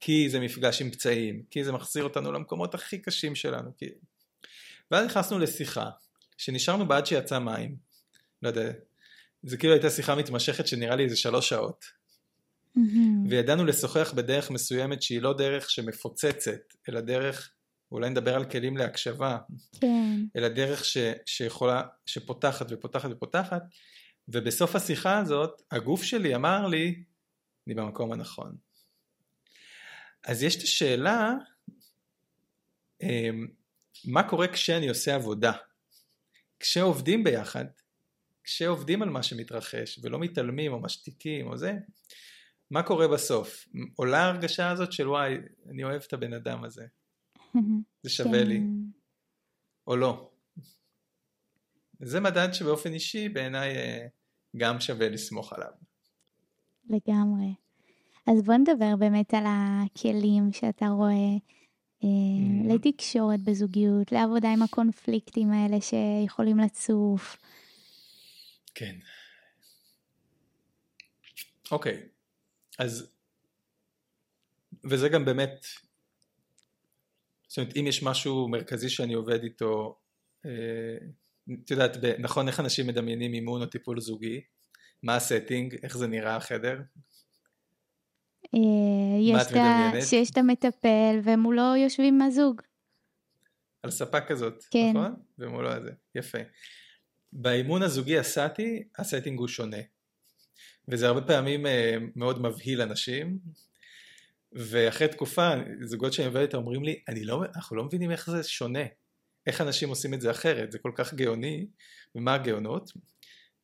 כי זה מפגש עם פצעים, כי זה מחזיר אותנו למקומות הכי קשים שלנו. כי... ואז נכנסנו לשיחה, שנשארנו בעד שיצא מים. לא יודע, זה כאילו הייתה שיחה מתמשכת שנראה לי איזה שלוש שעות. Mm-hmm. וידענו לשוחח בדרך מסוימת שהיא לא דרך שמפוצצת, אלא דרך, אולי נדבר על כלים להקשבה, כן. אלא דרך ש, שיכולה, שפותחת ופותחת ופותחת, ובסוף השיחה הזאת, הגוף שלי אמר לי, אני במקום הנכון. אז יש את השאלה, אמ, מה קורה כשאני עושה עבודה? כשעובדים ביחד, כשעובדים על מה שמתרחש ולא מתעלמים או משתיקים או זה, מה קורה בסוף? עולה ההרגשה הזאת של וואי, אני אוהב את הבן אדם הזה, זה שווה לי, כן. או לא. זה מדד שבאופן אישי בעיניי אה, גם שווה לסמוך עליו. לגמרי. אז בוא נדבר באמת על הכלים שאתה רואה. לתקשורת בזוגיות, לעבודה עם הקונפליקטים האלה שיכולים לצוף. כן. אוקיי, אז, וזה גם באמת, זאת אומרת, אם יש משהו מרכזי שאני עובד איתו, אה, את יודעת, נכון איך אנשים מדמיינים אימון או טיפול זוגי? מה הסטינג? איך זה נראה החדר? אה, יש את ה... שיש את המטפל ומולו יושבים הזוג. על ספה כזאת, כן. נכון? ומולו הזה, יפה. באימון הזוגי הסאטי, הסטינג הוא שונה. וזה הרבה פעמים אה, מאוד מבהיל אנשים, ואחרי תקופה, זוגות שאני עובד איתם אומרים לי, אני לא, אנחנו לא מבינים איך זה שונה. איך אנשים עושים את זה אחרת, זה כל כך גאוני, ומה הגאונות?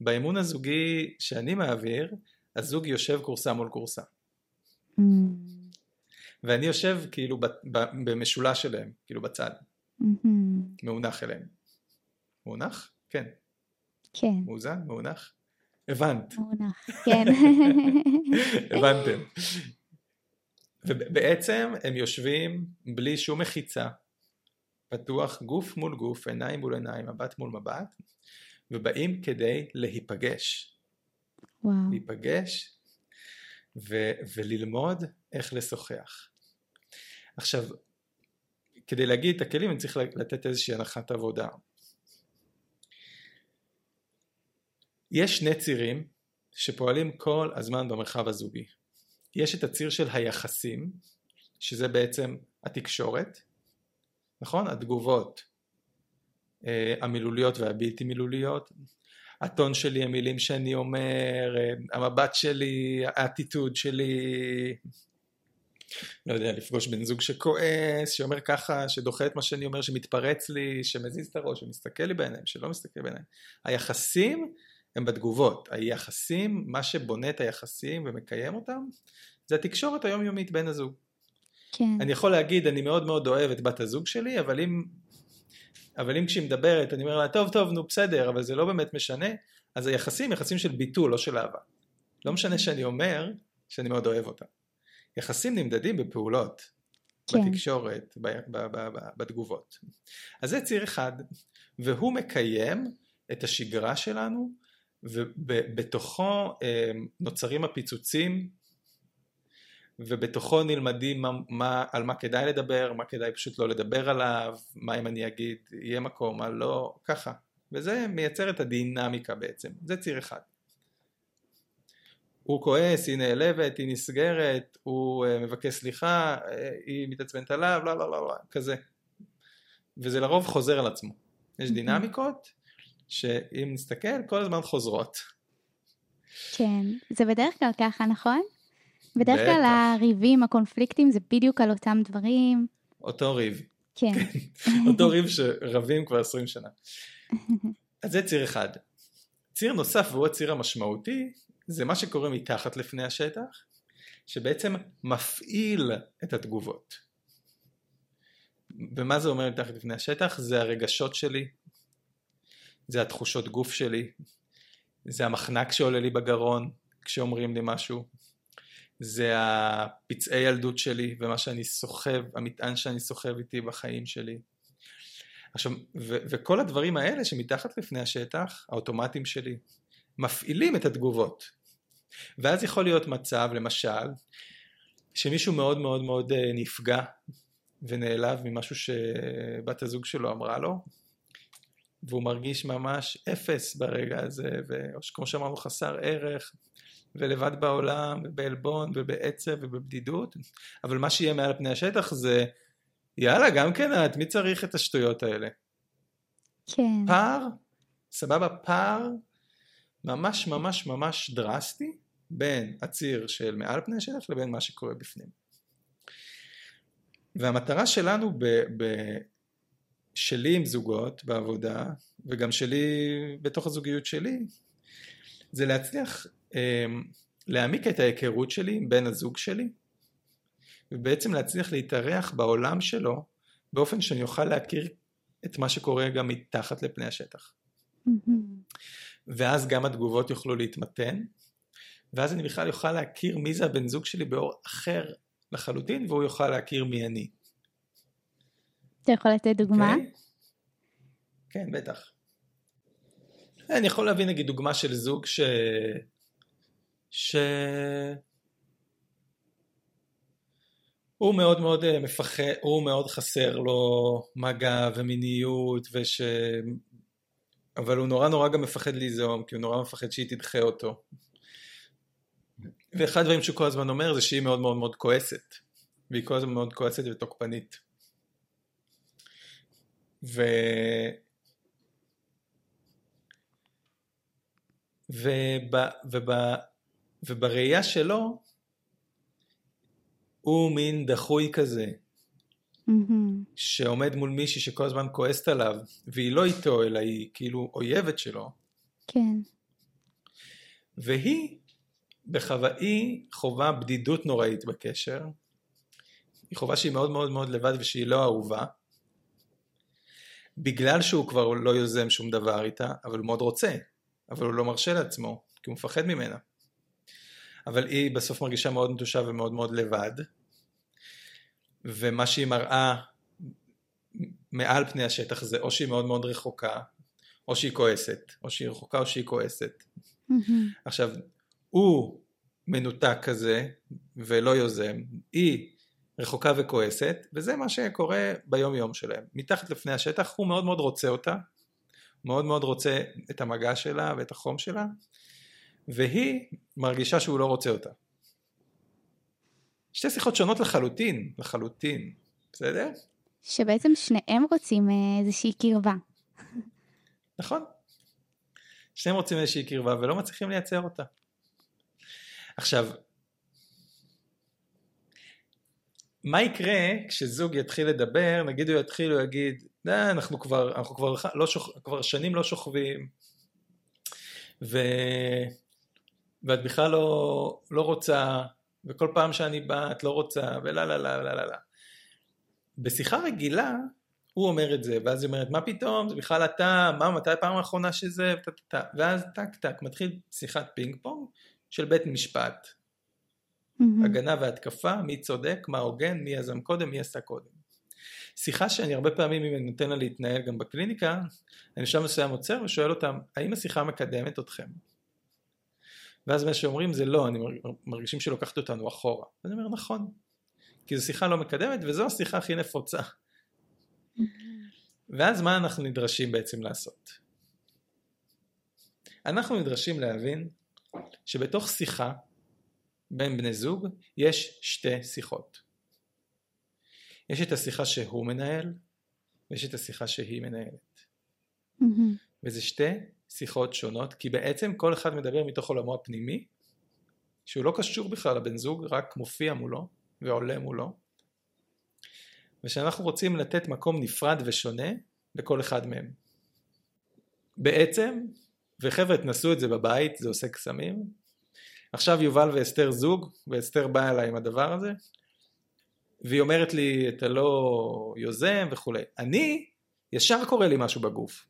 באימון הזוגי שאני מעביר, הזוג יושב קורסה מול קורסה. Mm. ואני יושב כאילו במשולש שלהם, כאילו בצד. Mm-hmm. מאונח אליהם. מאונח? כן. כן. מאוזן? מאונח? הבנת. מאונח, כן. הבנתם. ובעצם הם יושבים בלי שום מחיצה, פתוח גוף מול גוף, עיניים מול עיניים, מבט מול מבט, ובאים כדי להיפגש. וואו. להיפגש ו- וללמוד איך לשוחח. עכשיו, כדי להגיד את הכלים אני צריך לתת איזושהי הנחת עבודה. יש שני צירים שפועלים כל הזמן במרחב הזוגי. יש את הציר של היחסים, שזה בעצם התקשורת, נכון? התגובות אה, המילוליות והבלתי מילוליות, הטון שלי, המילים שאני אומר, המבט שלי, האטיטוד שלי, לא יודע, לפגוש בן זוג שכועס, שאומר ככה, שדוחה את מה שאני אומר, שמתפרץ לי, שמזיז את הראש, שמסתכל לי בעיניים, שלא מסתכל בעיניים. היחסים הם בתגובות. היחסים, מה שבונה את היחסים ומקיים אותם, זה התקשורת היומיומית בין הזוג. כן. אני יכול להגיד, אני מאוד מאוד אוהב את בת הזוג שלי, אבל אם, אבל אם כשהיא מדברת, אני אומר לה, טוב, טוב, נו, בסדר, אבל זה לא באמת משנה, אז היחסים, יחסים של ביטול, לא של אהבה. לא משנה שאני אומר שאני מאוד אוהב אותה. יחסים נמדדים בפעולות, כן. בתקשורת, ב, ב, ב, ב, בתגובות. אז זה ציר אחד, והוא מקיים את השגרה שלנו, ובתוכו אה, נוצרים הפיצוצים, ובתוכו נלמדים מה, מה, על מה כדאי לדבר, מה כדאי פשוט לא לדבר עליו, מה אם אני אגיד יהיה מקום, מה לא, ככה. וזה מייצר את הדינמיקה בעצם, זה ציר אחד. הוא כועס, היא נעלבת, היא נסגרת, הוא uh, מבקש סליחה, uh, היא מתעצבנת עליו, לא, לא, לא, לא, כזה. וזה לרוב חוזר על עצמו. יש דינמיקות שאם נסתכל, כל הזמן חוזרות. כן, זה בדרך כלל ככה, נכון? בדרך כלל הריבים, הקונפליקטים, זה בדיוק על אותם דברים. אותו ריב. כן. אותו ריב שרבים כבר עשרים שנה. אז זה ציר אחד. ציר נוסף, והוא הציר המשמעותי, זה מה שקורה מתחת לפני השטח, שבעצם מפעיל את התגובות. ומה זה אומר מתחת לפני השטח? זה הרגשות שלי, זה התחושות גוף שלי, זה המחנק שעולה לי בגרון כשאומרים לי משהו, זה הפצעי ילדות שלי ומה שאני סוחב, המטען שאני סוחב איתי בחיים שלי. עכשיו, ו- וכל הדברים האלה שמתחת לפני השטח, האוטומטים שלי, מפעילים את התגובות. ואז יכול להיות מצב, למשל, שמישהו מאוד מאוד מאוד אה, נפגע ונעלב ממשהו שבת הזוג שלו אמרה לו, והוא מרגיש ממש אפס ברגע הזה, או שכמו שאמרנו חסר ערך, ולבד בעולם, ובעלבון, ובעצב, ובבדידות, אבל מה שיהיה מעל פני השטח זה, יאללה, גם כן את, מי צריך את השטויות האלה? כן. פער, סבבה, פער ממש ממש ממש דרסטי בין הציר של מעל פני השטח לבין מה שקורה בפנים. והמטרה שלנו ב, ב, שלי עם זוגות בעבודה, וגם שלי בתוך הזוגיות שלי, זה להצליח להעמיק את ההיכרות שלי עם בן הזוג שלי, ובעצם להצליח להתארח בעולם שלו באופן שאני אוכל להכיר את מה שקורה גם מתחת לפני השטח. Mm-hmm. ואז גם התגובות יוכלו להתמתן, ואז אני בכלל יוכל להכיר מי זה הבן זוג שלי באור אחר לחלוטין, והוא יוכל להכיר מי אני. אתה יכול לתת דוגמה? Okay. אוקיי? כן, בטח. אני יכול להביא נגיד דוגמה של זוג ש... ש... הוא מאוד מאוד אה, מפחד, הוא מאוד חסר לו מגע ומיניות וש... אבל הוא נורא נורא גם מפחד ליזום, כי הוא נורא מפחד שהיא תדחה אותו. ואחד הדברים שהוא כל הזמן אומר זה שהיא מאוד מאוד מאוד כועסת, והיא כל הזמן מאוד כועסת ותוקפנית. ו... וב... וב... ובראייה שלו הוא מין דחוי כזה, mm-hmm. שעומד מול מישהי שכל הזמן כועסת עליו, והיא לא איתו, אלא היא כאילו אויבת שלו. כן. והיא, בחוואי, חווה בדידות נוראית בקשר. היא חווה שהיא מאוד מאוד מאוד לבד ושהיא לא אהובה. בגלל שהוא כבר לא יוזם שום דבר איתה, אבל הוא מאוד רוצה, אבל הוא לא מרשה לעצמו, כי הוא מפחד ממנה. אבל היא בסוף מרגישה מאוד נטושה ומאוד מאוד לבד, ומה שהיא מראה מעל פני השטח זה או שהיא מאוד מאוד רחוקה, או שהיא כועסת, או שהיא רחוקה או שהיא כועסת. Mm-hmm. עכשיו, הוא מנותק כזה ולא יוזם, היא רחוקה וכועסת, וזה מה שקורה ביום יום שלהם. מתחת לפני השטח הוא מאוד מאוד רוצה אותה, מאוד מאוד רוצה את המגע שלה ואת החום שלה, והיא מרגישה שהוא לא רוצה אותה. שתי שיחות שונות לחלוטין, לחלוטין, בסדר? שבעצם שניהם רוצים אה, איזושהי קרבה. נכון. שניהם רוצים איזושהי קרבה ולא מצליחים לייצר אותה. עכשיו, מה יקרה כשזוג יתחיל לדבר, נגיד הוא יתחיל, הוא יגיד, דה, אנחנו כבר, אנחנו כבר, לא שוכ... כבר שנים לא שוכבים, ו... ואת בכלל לא, לא רוצה, וכל פעם שאני באה את לא רוצה, ולה לה לה לה לה לה. בשיחה רגילה, הוא אומר את זה, ואז היא אומרת, מה פתאום, זה בכלל אתה, מה, מתי הפעם האחרונה שזה, ואז טק טק, מתחיל שיחת פינג פונג של בית משפט. Mm-hmm. הגנה והתקפה, מי צודק, מה הוגן, מי יזם קודם, מי עשה קודם. שיחה שאני הרבה פעמים, אם אני נותן לה להתנהל גם בקליניקה, אני בשלב מסוים עוצר ושואל אותם, האם השיחה מקדמת אתכם? ואז מה שאומרים זה לא, אני מרגישים שלוקחת אותנו אחורה. ואני אומר, נכון, כי זו שיחה לא מקדמת וזו השיחה הכי נפוצה. ואז מה אנחנו נדרשים בעצם לעשות? אנחנו נדרשים להבין שבתוך שיחה בין בני זוג יש שתי שיחות. יש את השיחה שהוא מנהל ויש את השיחה שהיא מנהלת. Mm-hmm. וזה שתי שיחות שונות כי בעצם כל אחד מדבר מתוך עולמו הפנימי שהוא לא קשור בכלל לבן זוג רק מופיע מולו ועולה מולו ושאנחנו רוצים לתת מקום נפרד ושונה לכל אחד מהם. בעצם, וחבר'ה תנסו את זה בבית, זה עושה קסמים, עכשיו יובל ואסתר זוג, ואסתר באה אליי עם הדבר הזה, והיא אומרת לי, אתה לא יוזם וכולי. אני, ישר קורה לי משהו בגוף.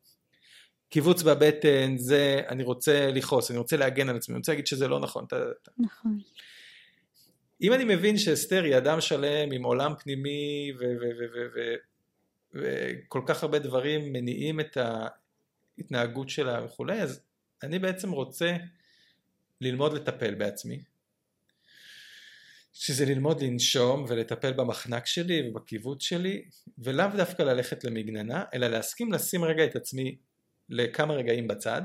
קיבוץ בבטן, זה, אני רוצה לכעוס, אני רוצה להגן על עצמי, אני רוצה להגיד שזה לא נכון. נכון. אם אני מבין שאסתר היא אדם שלם עם עולם פנימי וכל כך הרבה דברים מניעים את ההתנהגות שלה וכולי, אז אני בעצם רוצה ללמוד לטפל בעצמי, שזה ללמוד לנשום ולטפל במחנק שלי ובקיבוץ שלי, ולאו דווקא ללכת למגננה, אלא להסכים לשים רגע את עצמי לכמה רגעים בצד,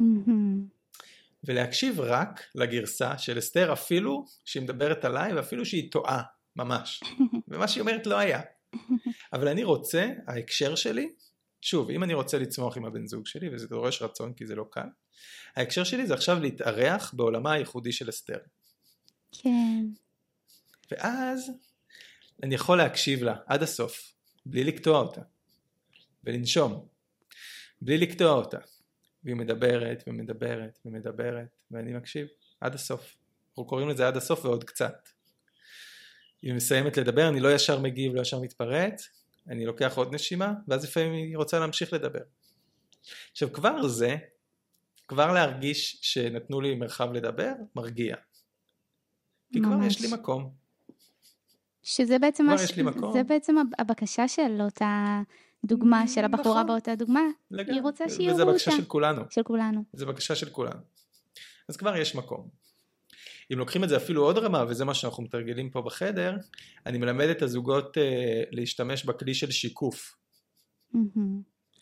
mm-hmm. ולהקשיב רק לגרסה של אסתר אפילו שהיא מדברת עליי ואפילו שהיא טועה ממש, ומה שהיא אומרת לא היה. אבל אני רוצה, ההקשר שלי, שוב, אם אני רוצה לצמוח עם הבן זוג שלי, וזה דורש רצון כי זה לא קל, ההקשר שלי זה עכשיו להתארח בעולמה הייחודי של אסתר. כן. ואז אני יכול להקשיב לה עד הסוף, בלי לקטוע אותה, ולנשום, בלי לקטוע אותה. והיא מדברת ומדברת ומדברת, ואני מקשיב עד הסוף. אנחנו קוראים לזה עד הסוף ועוד קצת. היא מסיימת לדבר, אני לא ישר מגיב, לא ישר מתפרץ, אני לוקח עוד נשימה, ואז לפעמים היא רוצה להמשיך לדבר. עכשיו כבר זה כבר להרגיש שנתנו לי מרחב לדבר, מרגיע. כי כבר יש לי מקום. שזה בעצם, לי מקום. זה בעצם הבקשה של אותה דוגמה, של הבחורה נכון. באותה דוגמה. לגמרי. היא רוצה שיראו אותה. וזה בקשה של כולנו. של כולנו. זה בקשה של כולנו. אז כבר יש מקום. אם לוקחים את זה אפילו עוד רמה, וזה מה שאנחנו מתרגלים פה בחדר, אני מלמד את הזוגות אה, להשתמש בכלי של שיקוף.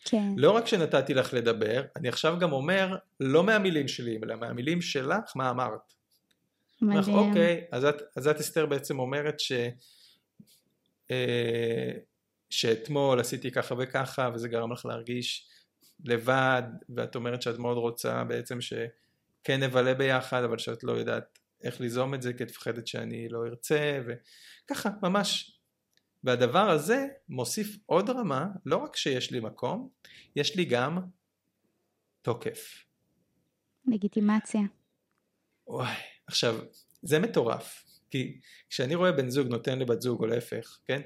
כן. לא רק שנתתי לך לדבר, אני עכשיו גם אומר, לא מהמילים שלי, אלא מהמילים שלך, מה אמרת. מדהים. לך, אוקיי, אז את, אז את אסתר בעצם אומרת ש... אה, שאתמול עשיתי ככה וככה וזה גרם לך להרגיש לבד ואת אומרת שאת מאוד רוצה בעצם שכן נבלה ביחד אבל שאת לא יודעת איך ליזום את זה כי את מפחדת שאני לא ארצה וככה ממש והדבר הזה מוסיף עוד רמה, לא רק שיש לי מקום, יש לי גם תוקף. לגיטימציה. וואי, עכשיו, זה מטורף, כי כשאני רואה בן זוג נותן לבת זוג או להפך, כן,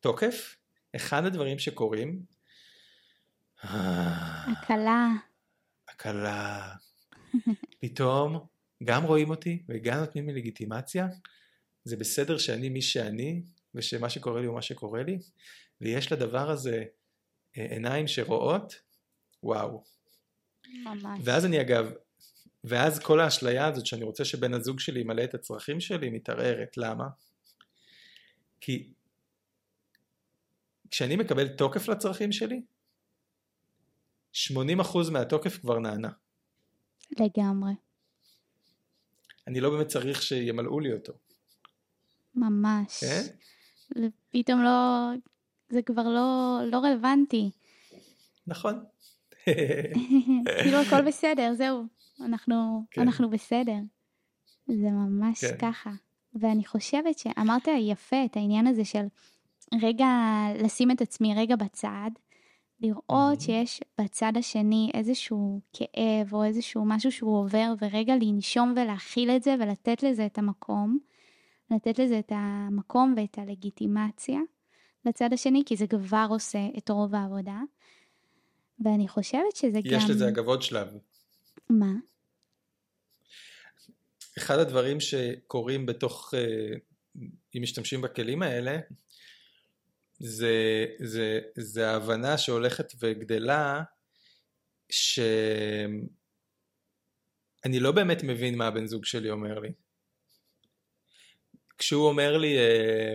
תוקף, אחד הדברים שקורים, הקלה. הקלה. פתאום גם רואים אותי וגם נותנים לי לגיטימציה, זה בסדר שאני מי שאני, ושמה שקורה לי הוא מה שקורה לי, ויש לדבר הזה אה, עיניים שרואות, וואו. ממש. ואז אני אגב, ואז כל האשליה הזאת שאני רוצה שבן הזוג שלי ימלא את הצרכים שלי מתערערת, למה? כי כשאני מקבל תוקף לצרכים שלי, 80% מהתוקף כבר נענה. לגמרי. אני לא באמת צריך שימלאו לי אותו. ממש. כן? פתאום לא, זה כבר לא, לא רלוונטי. נכון. כאילו הכל בסדר, זהו, אנחנו, כן. אנחנו בסדר. זה ממש כן. ככה. ואני חושבת שאמרת יפה את העניין הזה של רגע לשים את עצמי רגע בצד, לראות. שיש בצד השני איזשהו כאב או איזשהו משהו שהוא עובר, ורגע לנשום ולהכיל את זה ולתת לזה את המקום, לתת לזה את המקום ואת הלגיטימציה לצד השני, כי זה כבר עושה את רוב העבודה. ואני חושבת שזה גם... יש לזה אגב עוד שלב. מה? אחד הדברים שקורים בתוך, אה, אם משתמשים בכלים האלה, זה, זה, זה ההבנה שהולכת וגדלה, שאני לא באמת מבין מה הבן זוג שלי אומר לי. כשהוא אומר לי, אה,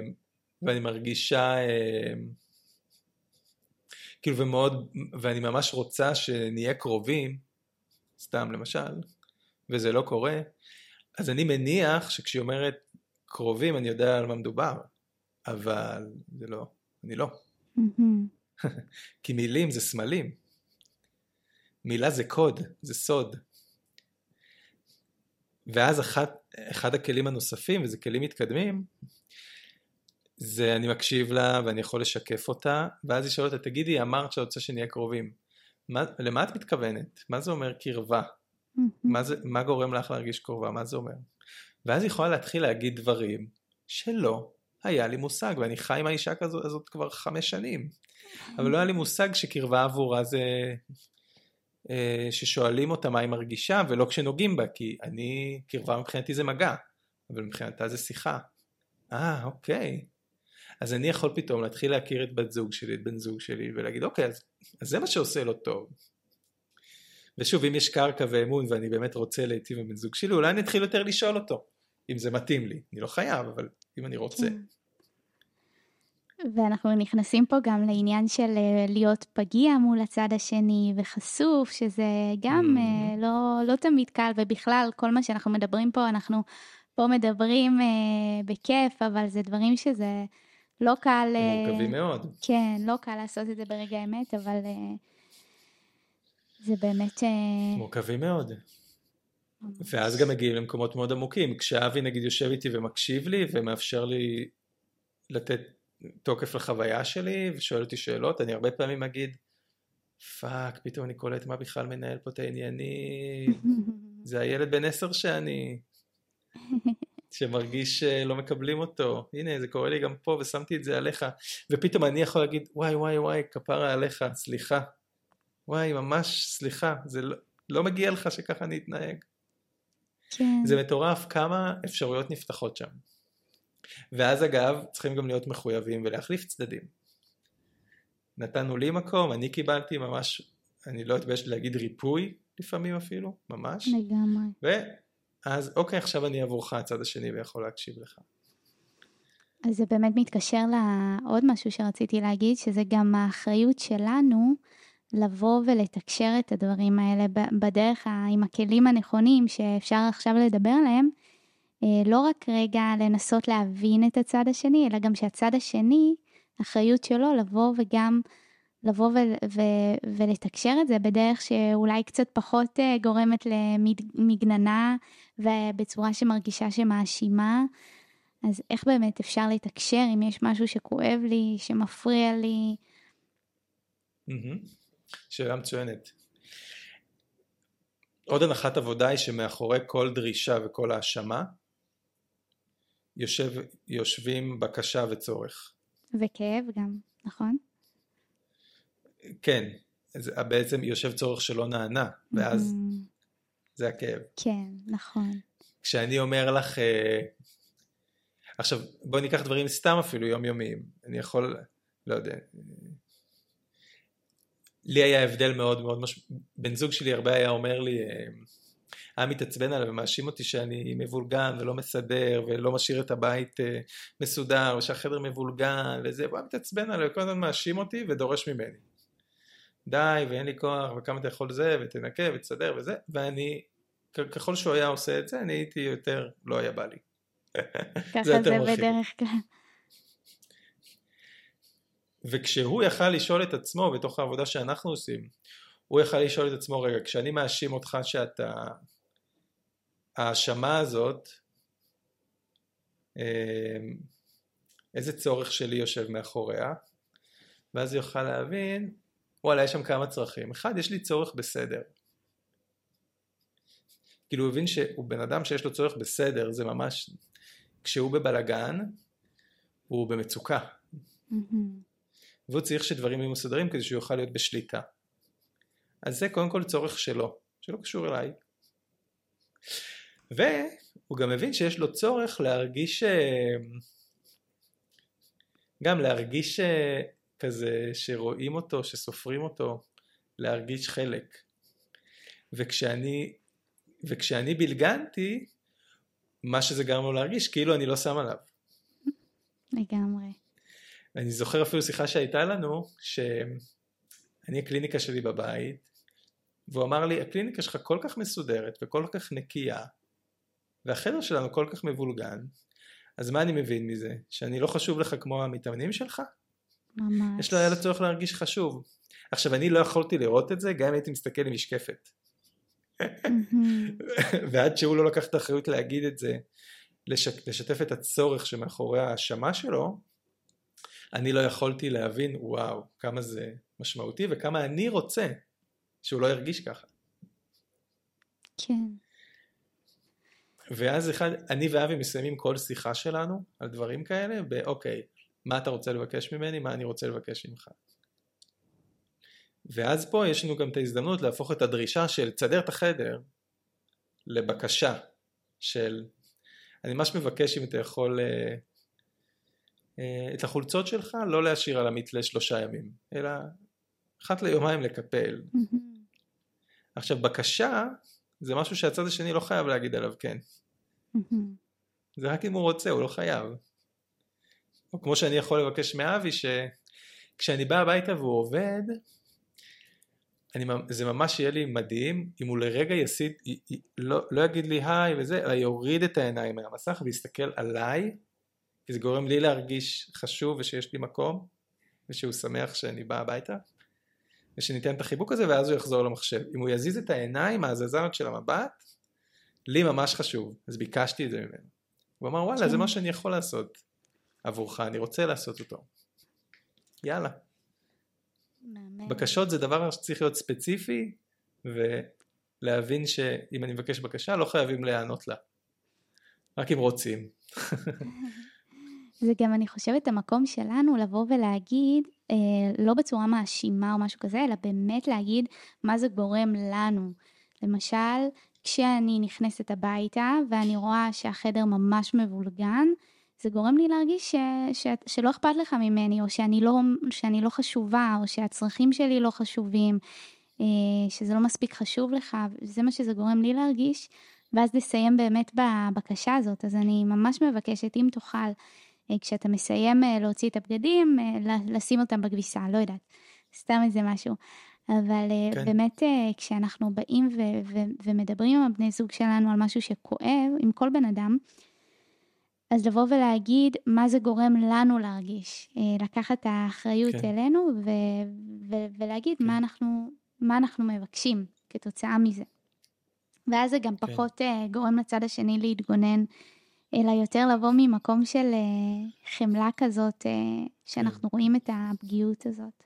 ואני מרגישה, אה, כאילו ומאוד, ואני ממש רוצה שנהיה קרובים, סתם למשל, וזה לא קורה, אז אני מניח שכשהיא אומרת קרובים אני יודע על מה מדובר, אבל זה לא, אני לא. כי מילים זה סמלים. מילה זה קוד, זה סוד. ואז אחת, אחד הכלים הנוספים, וזה כלים מתקדמים, זה אני מקשיב לה ואני יכול לשקף אותה, ואז היא שואלת תגידי, אמרת שאת רוצה שנהיה קרובים. מה, למה את מתכוונת? מה זה אומר קרבה? מה, זה, מה גורם לך להרגיש קרובה? מה זה אומר? ואז היא יכולה להתחיל להגיד דברים שלא היה לי מושג, ואני חי עם האישה כזאת הזאת כבר חמש שנים. אבל לא היה לי מושג שקרבה עבורה זה אה, ששואלים אותה מה היא מרגישה, ולא כשנוגעים בה, כי אני, קרבה מבחינתי זה מגע, אבל מבחינתה זה שיחה. אה, אוקיי. אז אני יכול פתאום להתחיל להכיר את בת זוג שלי, את בן זוג שלי, ולהגיד, אוקיי, אז, אז זה מה שעושה לו טוב. ושוב, אם יש קרקע ואמון ואני באמת רוצה להיטיב עם בן זוג שלי, אולי אני אתחיל יותר לשאול אותו, אם זה מתאים לי. אני לא חייב, אבל אם אני רוצה. כן. ואנחנו נכנסים פה גם לעניין של אה, להיות פגיע מול הצד השני וחשוף, שזה גם Mhm. אה, לא, לא תמיד קל, ובכלל, כל מה שאנחנו מדברים פה, אנחנו פה מדברים אה, בכיף, אבל זה דברים שזה לא קל... אה, מורכבים מאוד. כן, לא קל לעשות את זה ברגע האמת, אבל אה, זה באמת... אה, מורכבים מאוד. ואז גם מגיעים למקומות מאוד עמוקים. כשאבי נגיד יושב איתי ומקשיב לי ומאפשר לי לתת תוקף לחוויה שלי ושואל אותי שאלות, אני הרבה פעמים אגיד, fuck, פתאום אני קולט מה בכלל מנהל פה את העניינים. זה הילד בן עשר שאני, שמרגיש שלא מקבלים אותו. הנה, זה קורה לי גם פה ושמתי את זה עליך. ופתאום אני יכול להגיד, וואי, וואי, וואי, כפרה עליך, סליחה. וואי, ממש סליחה, זה לא, לא מגיע לך שככה אני אתנהג. כן. זה מטורף כמה אפשרויות נפתחות שם. ואז אגב, צריכים גם להיות מחויבים ולהחליף צדדים. נתנו לי מקום, אני קיבלתי ממש, אני לא אתבייש להגיד ריפוי לפעמים אפילו, ממש. לגמרי. ואז אוקיי, עכשיו אני עבורך הצד השני ויכול להקשיב לך. אז זה באמת מתקשר לעוד משהו שרציתי להגיד, שזה גם האחריות שלנו לבוא ולתקשר את הדברים האלה בדרך, עם הכלים הנכונים שאפשר עכשיו לדבר עליהם, אה, לא רק רגע לנסות להבין את הצד השני, אלא גם שהצד השני, האחריות שלו לבוא וגם לבוא ו- ו- ולתקשר את זה בדרך שאולי קצת פחות אה, גורמת למגננה ובצורה שמרגישה שמאשימה. אז איך באמת אפשר לתקשר אם יש משהו שכואב לי, שמפריע לי? מהמם. שאלה מצוינת. עוד הנחת עבודה היא שמאחורי כל דרישה וכל האשמה יושב, יושבים בקשה וצורך. וכאב גם, נכון? כן, זה בעצם יושב צורך שלא נענה, ואז Mhm. זה הכאב. כן, נכון. כשאני אומר לך, אה, עכשיו בואי ניקח דברים סתם אפילו יומיומיים, אני יכול, לא יודע, לי היה הבדל מאוד מאוד מש... בן זוג שלי הרבה היה אומר לי, אה, היה מתעצבן עליי ומאשים אותי שאני מבולגן ולא מסדר ולא משאיר את הבית אה, מסודר ושהחדר מבולגן וזה, הוא היה מתעצבן עליי וכל הזמן מאשים אותי ודורש ממני. די ואין לי כוח וכמה אתה יכול זה ותנקה ותסדר וזה ואני ככל שהוא היה עושה את זה אני הייתי יותר לא היה בא לי. ככה זה מרחיב. בדרך כלל. וכשהוא יכל לשאול את עצמו בתוך העבודה שאנחנו עושים, הוא יכל לשאול את עצמו, רגע, כשאני מאשים אותך שאתה... ההאשמה הזאת, אה, איזה צורך שלי יושב מאחוריה, ואז יוכל להבין, וואלה, יש שם כמה צרכים. אחד, יש לי צורך בסדר. כאילו הוא הבין שהוא בן אדם שיש לו צורך בסדר, זה ממש, כשהוא בבלגן, הוא במצוקה. Mm-hmm. והוא צריך שדברים יהיו מסודרים כדי שהוא יוכל להיות בשליטה. אז זה קודם כל צורך שלו, שלא קשור אליי. והוא גם מבין שיש לו צורך להרגיש, אה, גם להרגיש אה, כזה שרואים אותו, שסופרים אותו, להרגיש חלק. וכשאני, וכשאני בלגנתי, מה שזה גרם לו להרגיש, כאילו אני לא שם עליו. לגמרי. אני זוכר אפילו שיחה שהייתה לנו, שאני הקליניקה שלי בבית, והוא אמר לי, הקליניקה שלך כל כך מסודרת וכל כך נקייה, והחדר שלנו כל כך מבולגן, אז מה אני מבין מזה? שאני לא חשוב לך כמו המתאמנים שלך? ממש. יש לו היה לו צורך להרגיש חשוב. עכשיו אני לא יכולתי לראות את זה גם אם הייתי מסתכל עם משקפת. ועד שהוא לא לקח את האחריות להגיד את זה, לשת, לשתף את הצורך שמאחורי ההאשמה שלו, אני לא יכולתי להבין וואו כמה זה משמעותי וכמה אני רוצה שהוא לא ירגיש ככה. כן. ואז אחד, אני ואבי מסיימים כל שיחה שלנו על דברים כאלה באוקיי, מה אתה רוצה לבקש ממני, מה אני רוצה לבקש ממך. ואז פה יש לנו גם את ההזדמנות להפוך את הדרישה של תסדר את החדר לבקשה של אני ממש מבקש אם אתה יכול אה, את החולצות שלך לא להשאיר על המתלה שלושה ימים אלא אחת ליומיים לקפל. עכשיו בקשה זה משהו שהצד השני לא חייב להגיד עליו כן. זה רק אם הוא רוצה, הוא לא חייב. או כמו שאני יכול לבקש מאבי, שכשאני בא הביתה והוא עובד, אני, זה ממש יהיה לי מדהים אם הוא לרגע יסיד, לא, לא יגיד לי היי וזה, אלא יוריד את העיניים מהמסך ויסתכל עליי, כי זה גורם לי להרגיש חשוב ושיש לי מקום, ושהוא שמח שאני בא הביתה, ושניתן את החיבוק הזה ואז הוא יחזור למחשב. אם הוא יזיז את העיניים, ההזזנות של המבט, לי ממש חשוב, אז ביקשתי את זה ממנו. הוא אמר וואלה זה כן. מה שאני יכול לעשות עבורך, אני רוצה לעשות אותו. יאללה. בקשות זה דבר שצריך להיות ספציפי ולהבין שאם אני מבקש בקשה לא חייבים להיענות לה. רק אם רוצים. זה גם אני חושבת המקום שלנו לבוא ולהגיד אה, לא בצורה מאשימה או משהו כזה אלא באמת להגיד מה זה גורם לנו. למשל כשאני נכנסת הביתה ואני רואה שהחדר ממש מבולגן, זה גורם לי להרגיש ש, ש, שלא אכפת לך ממני, או שאני לא, שאני לא חשובה, או שהצרכים שלי לא חשובים, אה, שזה לא מספיק חשוב לך, זה מה שזה גורם לי להרגיש, ואז לסיים באמת בבקשה הזאת. אז אני ממש מבקשת, אם תוכל, כשאתה מסיים אה, להוציא את הבגדים, לשים אותם בכביסה, לא יודעת, סתם איזה משהו. אבל אה, כן. באמת אה, כשאנחנו באים ו- ו- ומדברים עם הבני זוג שלנו על משהו שכואב, עם כל בן אדם, אז לבוא ולהגיד מה זה גורם לנו להרגיש, אה, לקחת את האחריות כן. אלינו ו- ו- ולהגיד כן. מה, אנחנו, מה אנחנו מבקשים כתוצאה מזה. ואז זה גם כן. פחות גורם לצד השני להתגונן, אלא יותר לבוא ממקום של חמלה כזאת, שאנחנו כן. רואים את הפגיעות הזאת.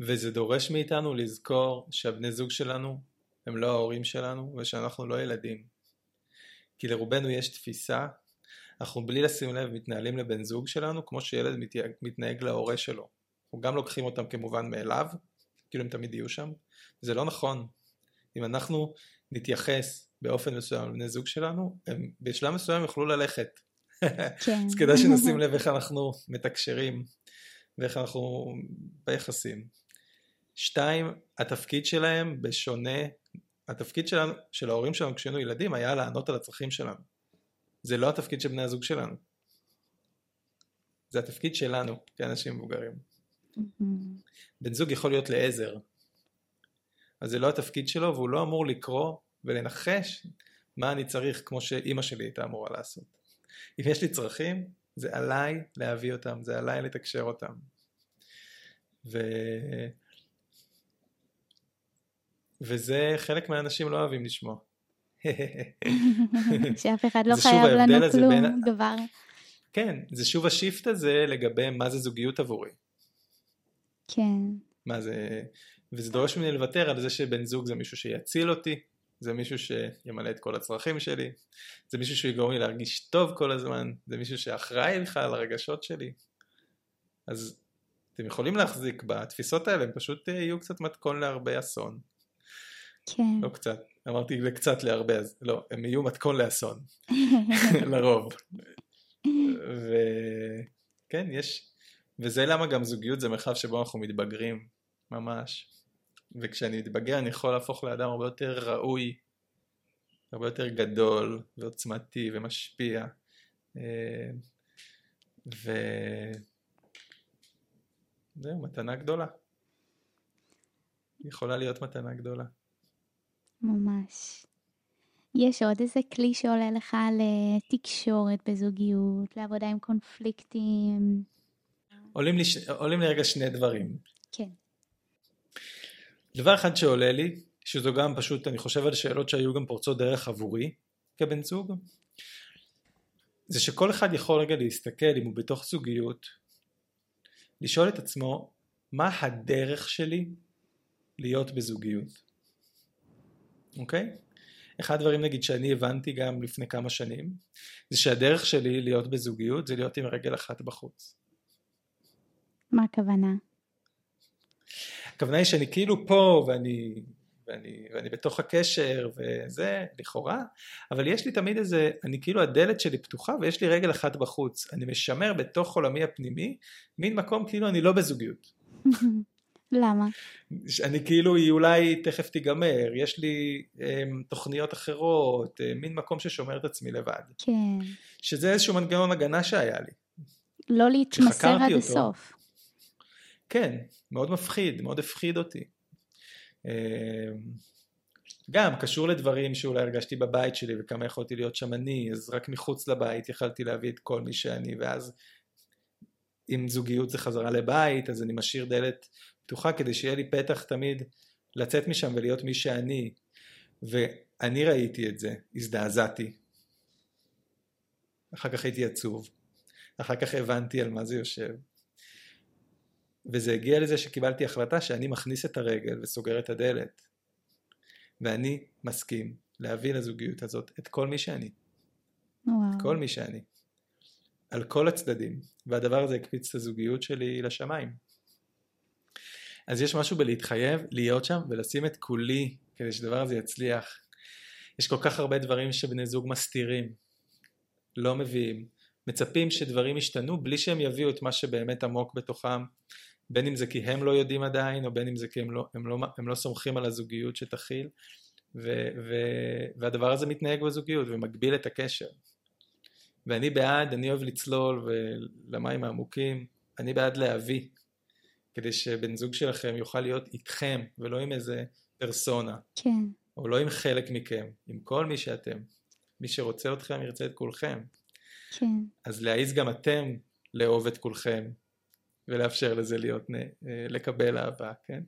וזה דורש מאיתנו לזכור שהבני זוג שלנו הם לא ההורים שלנו ושאנחנו לא ילדים. כי לרובנו יש תפיסה, אנחנו בלי לשים לב מתנהלים לבן זוג שלנו כמו שילד מתנהג להורה שלו. אנחנו גם לוקחים אותם כמובן מאליו, כאילו הם תמיד יהיו שם. זה לא נכון. אם אנחנו נתייחס באופן מסוים לבני זוג שלנו, הם בשלב מסוים יוכלו ללכת. כן. אז כדאי שנשים לב איך אנחנו מתקשרים ואיך אנחנו ביחסים. שתיים, התפקיד שלהם בשונה, התפקיד שלנו, של ההורים שלנו כשהיינו ילדים היה לענות על הצרכים שלנו. זה לא התפקיד של בני הזוג שלנו. זה התפקיד שלנו כאנשים מבוגרים. Mm-hmm. בן זוג יכול להיות לעזר, אז זה לא התפקיד שלו והוא לא אמור לקרוא ולנחש מה אני צריך כמו שאימא שלי הייתה אמורה לעשות. אם יש לי צרכים, זה עליי להביא אותם, זה עליי לתקשר אותם. ו... וזה חלק מהאנשים לא אוהבים לשמוע. שאף אחד לא חייב לנו כלום בין- כבר. כן, זה שוב השיפט הזה לגבי מה זה זוגיות עבורי. כן, מה זה... וזה דורש ממני לוותר על זה שבן זוג זה מישהו שיציל אותי, זה מישהו שימלא את כל הצרכים שלי, זה מישהו שיגרום לי להרגיש טוב כל הזמן, זה מישהו שאחראי בכלל על הרגשות שלי. אז אתם יכולים להחזיק בתפיסות האלה, הם פשוט אה, יהיו קצת מתכון להרבה אסון. כן. לא קצת, אמרתי לקצת להרבה, אז לא, הם יהיו מתכון לאסון, לרוב. וכן, יש, וזה למה גם זוגיות זה מרחב שבו אנחנו מתבגרים, ממש. וכשאני מתבגר אני יכול להפוך לאדם הרבה יותר ראוי, הרבה יותר גדול ועוצמתי ומשפיע. אה, ו... זהו, מתנה גדולה. יכולה להיות מתנה גדולה. ממש. יש עוד איזה כלי שעולה לך לתקשורת בזוגיות, לעבודה עם קונפליקטים? עולים לי, עולים לי רגע שני דברים. כן. דבר אחד שעולה לי, שזו גם פשוט, אני חושב על שאלות שהיו גם פורצות דרך עבורי כבן זוג, זה שכל אחד יכול רגע להסתכל אם הוא בתוך זוגיות, לשאול את עצמו, מה הדרך שלי להיות בזוגיות? אוקיי? אחד הדברים נגיד שאני הבנתי גם לפני כמה שנים, זה שהדרך שלי להיות בזוגיות זה להיות עם רגל אחת בחוץ. מה הכוונה? הכוונה היא שאני כאילו פה ואני, ואני, ואני בתוך הקשר וזה, לכאורה, אבל יש לי תמיד איזה, אני כאילו הדלת שלי פתוחה ויש לי רגל אחת בחוץ. אני משמר בתוך עולמי הפנימי מין מקום כאילו אני לא בזוגיות. למה? אני כאילו, היא אולי תכף תיגמר, יש לי um, תוכניות אחרות, um, מין מקום ששומר את עצמי לבד. כן. שזה איזשהו מנגנון הגנה שהיה לי. לא להתמסר עד הסוף. כן, מאוד מפחיד, מאוד הפחיד אותי. אמ, גם קשור לדברים שאולי הרגשתי בבית שלי וכמה יכולתי להיות שם אני, אז רק מחוץ לבית יכלתי להביא את כל מי שאני, ואז אם זוגיות זה חזרה לבית, אז אני משאיר דלת פתוחה כדי שיהיה לי פתח תמיד לצאת משם ולהיות מי שאני. ואני ראיתי את זה, הזדעזעתי. אחר כך הייתי עצוב. אחר כך הבנתי על מה זה יושב. וזה הגיע לזה שקיבלתי החלטה שאני מכניס את הרגל וסוגר את הדלת. ואני מסכים להביא לזוגיות הזאת את כל מי שאני. וואו. כל מי שאני. על כל הצדדים. והדבר הזה הקפיץ את הזוגיות שלי לשמיים. אז יש משהו בלהתחייב, להיות שם ולשים את כולי כדי שהדבר הזה יצליח. יש כל כך הרבה דברים שבני זוג מסתירים, לא מביאים, מצפים שדברים ישתנו בלי שהם יביאו את מה שבאמת עמוק בתוכם, בין אם זה כי הם לא יודעים עדיין, או בין אם זה כי הם לא, הם לא, הם לא סומכים על הזוגיות שתכיל, ו, ו, והדבר הזה מתנהג בזוגיות ומגביל את הקשר. ואני בעד, אני אוהב לצלול למים העמוקים, אני בעד להביא, כדי שבן זוג שלכם יוכל להיות איתכם, ולא עם איזה פרסונה, כן. או לא עם חלק מכם, עם כל מי שאתם. מי שרוצה אתכם ירצה את כולכם. כן. אז להעיז גם אתם לאהוב את כולכם, ולאפשר לזה להיות, לקבל אהבה, כן?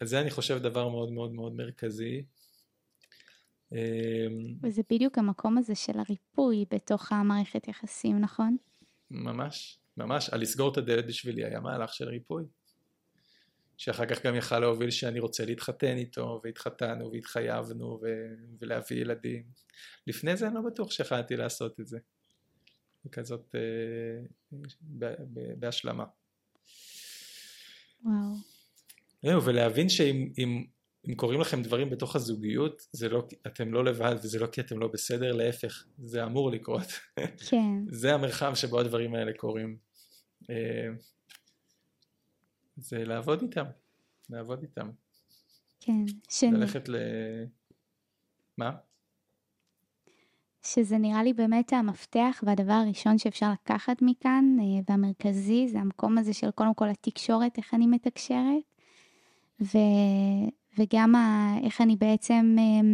אז זה אני חושב דבר מאוד מאוד מאוד מרכזי. אמ, וזה בדיוק המקום הזה של הריפוי בתוך המערכת יחסים, נכון? ממש, ממש. על לסגור את הדלת בשבילי היה מהלך של ריפוי. שאחר כך גם יכל להוביל שאני רוצה להתחתן איתו, והתחתנו והתחייבנו ו- ולהביא ילדים. לפני זה אני לא בטוח שיכלתי לעשות את זה. בכזאת, אה, ב- ב- בהשלמה. וואו. זהו, ולהבין שאם אם, אם קורים לכם דברים בתוך הזוגיות, זה לא, אתם לא לבד וזה לא כי אתם לא בסדר, להפך, זה אמור לקרות. כן. זה המרחב שבו הדברים האלה קורים. אה, זה לעבוד איתם, לעבוד איתם. כן. ש... ללכת ל... מה? שזה נראה לי באמת המפתח והדבר הראשון שאפשר לקחת מכאן אה, והמרכזי זה המקום הזה של קודם כל התקשורת, איך אני מתקשרת ו... וגם ה... איך אני בעצם אה,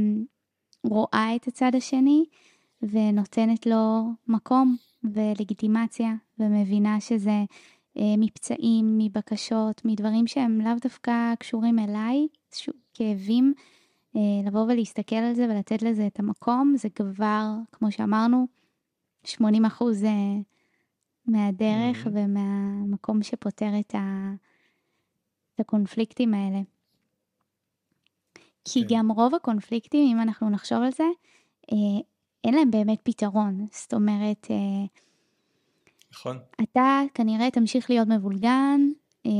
רואה את הצד השני ונותנת לו מקום ולגיטימציה ומבינה שזה אה, מפצעים, מבקשות, מדברים שהם לאו דווקא קשורים אליי כאבים, לבוא ולהסתכל על זה ולתת לזה את המקום, זה כבר, כמו שאמרנו, 80 אחוז אה, מהדרך Mhm. ומהמקום שפותר את, ה, את הקונפליקטים האלה. כי כן. גם רוב הקונפליקטים, אם אנחנו נחשוב על זה, אה, אין להם באמת פתרון. זאת אומרת, אה, נכון? אתה כנראה תמשיך להיות מבולגן, אה,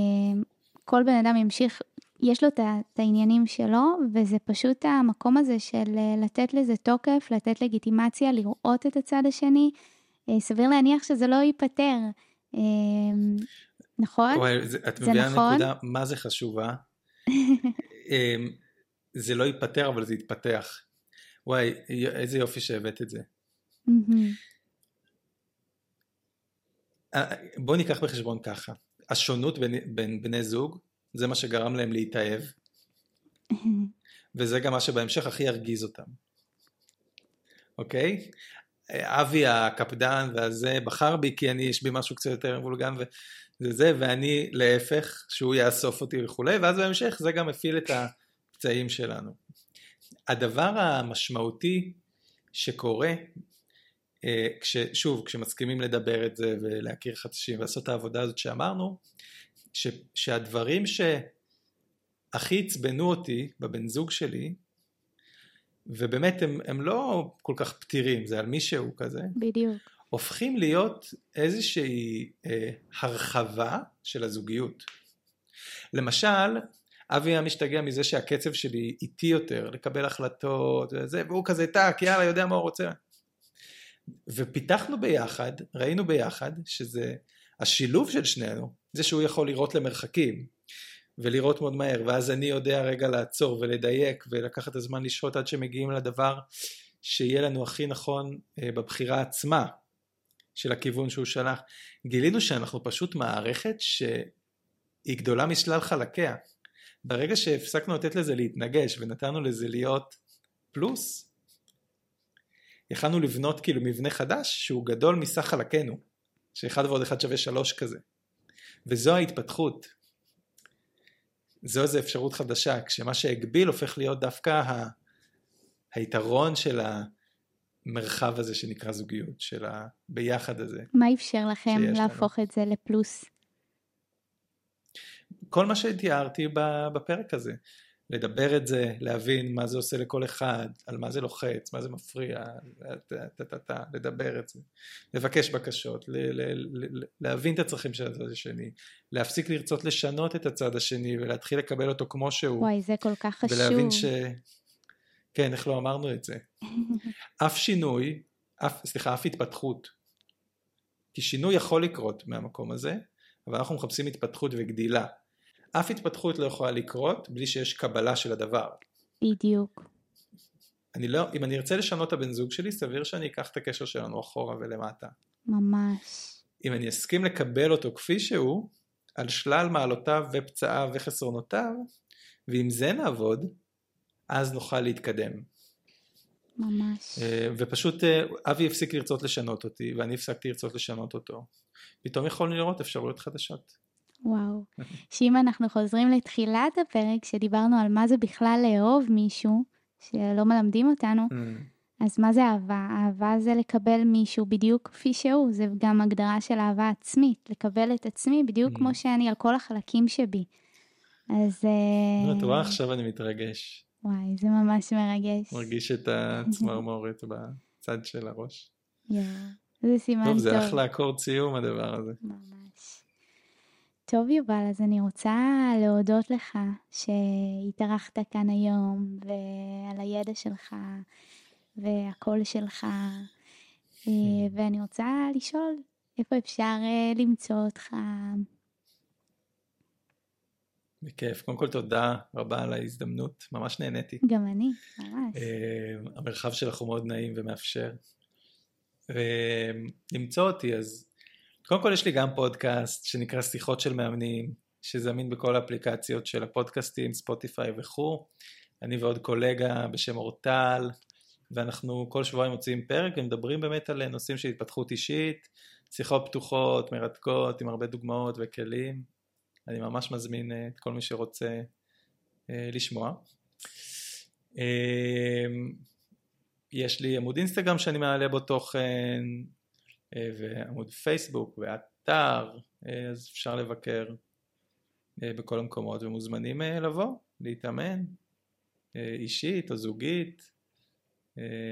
כל בן אדם ימשיך, יש לו את העניינים שלו, וזה פשוט המקום הזה של אה, לתת לזה תוקף, לתת לגיטימציה, לראות את הצד השני. אה, סביר להניח שזה לא ייפתר, אה, נכון? וואי, זה- את מביאה נכון? נקודה מה זה חשובה. אמ, זה לא ייפתר אבל זה יתפתח. וואי, איזה יופי שהבאת את זה. אה, בוא ניקח בחשבון ככה, השונות בין, בין בני זוג זה מה שגרם להם להתאהב וזה גם מה שבהמשך הכי ירגיז אותם, אוקיי? אבי הקפדן והזה בחר בי כי אני יש בי משהו קצת יותר מבולגן וזה זה ואני להפך שהוא יאסוף אותי וכולי ואז בהמשך זה גם הפעיל את הפצעים שלנו. הדבר המשמעותי שקורה אה, כש, שוב, כשמסכימים לדבר את זה ולהכיר חדשים ולעשות את העבודה הזאת שאמרנו, ש, שהדברים שהכי עצבנו אותי בבן זוג שלי, ובאמת הם, הם לא כל כך פתירים, זה על מישהו כזה, בדיוק. הופכים להיות איזושהי אה, הרחבה של הזוגיות. למשל, אבי היה משתגע מזה שהקצב שלי איטי יותר, לקבל החלטות וזה, והוא כזה טאק, יאללה, יודע מה הוא רוצה. ופיתחנו ביחד, ראינו ביחד, שזה השילוב של שנינו, זה שהוא יכול לראות למרחקים, ולראות מאוד מהר, ואז אני יודע רגע לעצור ולדייק ולקחת את הזמן לשהות עד שמגיעים לדבר שיהיה לנו הכי נכון אה, בבחירה עצמה של הכיוון שהוא שלח. גילינו שאנחנו פשוט מערכת שהיא גדולה משלל חלקיה. ברגע שהפסקנו לתת לזה להתנגש ונתנו לזה להיות פלוס, יכלנו לבנות כאילו מבנה חדש שהוא גדול מסך חלקינו, שאחד ועוד אחד שווה שלוש כזה. וזו ההתפתחות. זו איזו אפשרות חדשה, כשמה שהגביל הופך להיות דווקא ה... היתרון של המרחב הזה שנקרא זוגיות, של הביחד הזה. מה אפשר לכם שיש לנו. להפוך את זה לפלוס? כל מה שתיארתי בפרק הזה. לדבר את זה, להבין מה זה עושה לכל אחד, על מה זה לוחץ, מה זה מפריע, טה-טה-טה, לדבר את זה, לבקש בקשות, ל- ל- ל- להבין את הצרכים של הצד השני, להפסיק לרצות לשנות את הצד השני ולהתחיל לקבל אותו כמו שהוא, וואי, זה כל כך חשוב. ולהבין ש... כן, איך לא אמרנו את זה? אף שינוי, אף, סליחה, אף התפתחות, כי שינוי יכול לקרות מהמקום הזה, אבל אנחנו מחפשים התפתחות וגדילה. אף התפתחות לא יכולה לקרות בלי שיש קבלה של הדבר. בדיוק. אני לא, אם אני ארצה לשנות את הבן זוג שלי, סביר שאני אקח את הקשר שלנו אחורה ולמטה. ממש. אם אני אסכים לקבל אותו כפי שהוא, על שלל מעלותיו ופצעיו וחסרונותיו, ועם זה נעבוד, אז נוכל להתקדם. ממש. אה, ופשוט אה, אבי הפסיק לרצות לשנות אותי, ואני הפסקתי לרצות לשנות אותו. פתאום יכולנו לראות אפשרויות חדשות. וואו. שאם אנחנו חוזרים לתחילת הפרק, שדיברנו על מה זה בכלל לאהוב מישהו, שלא מלמדים אותנו, אז מה זה אהבה? אהבה זה לקבל מישהו בדיוק כפי שהוא, זה גם הגדרה של אהבה עצמית, לקבל את עצמי בדיוק Mm. כמו שאני על כל החלקים שבי. אז... אה, את רואה עכשיו אני מתרגש, וואי, זה ממש מרגש. מרגיש את הצמרמורת בצד של הראש. יואו, זה סימן טוב, טוב. זה אחלה אקורד סיום הדבר הזה. ממש. טוב יובל, אז אני רוצה להודות לך שהתארחת כאן היום ועל הידע שלך והקול שלך אה, ואני רוצה לשאול איפה אפשר אה, למצוא אותך. בכיף. קודם כל תודה רבה על ההזדמנות, ממש נהניתי. גם אני, ממש. אה, המרחב שלך הוא מאוד נעים ומאפשר. ולמצוא אותי, אז קודם כל יש לי גם פודקאסט שנקרא שיחות של מאמנים, שזמין בכל האפליקציות של הפודקאסטים, ספוטיפיי וכו'. אני ועוד קולגה בשם אורטל, ואנחנו כל שבועיים מוציאים פרק ומדברים באמת על נושאים של התפתחות אישית, שיחות פתוחות, מרתקות, עם הרבה דוגמאות וכלים. אני ממש מזמין אה, את כל מי שרוצה לשמוע. יש לי עמוד אינסטגרם שאני מעלה בו תוכן, ועמוד פייסבוק, ואתר, אז אפשר לבקר בכל המקומות ומוזמנים לבוא, להתאמן, אישית או זוגית.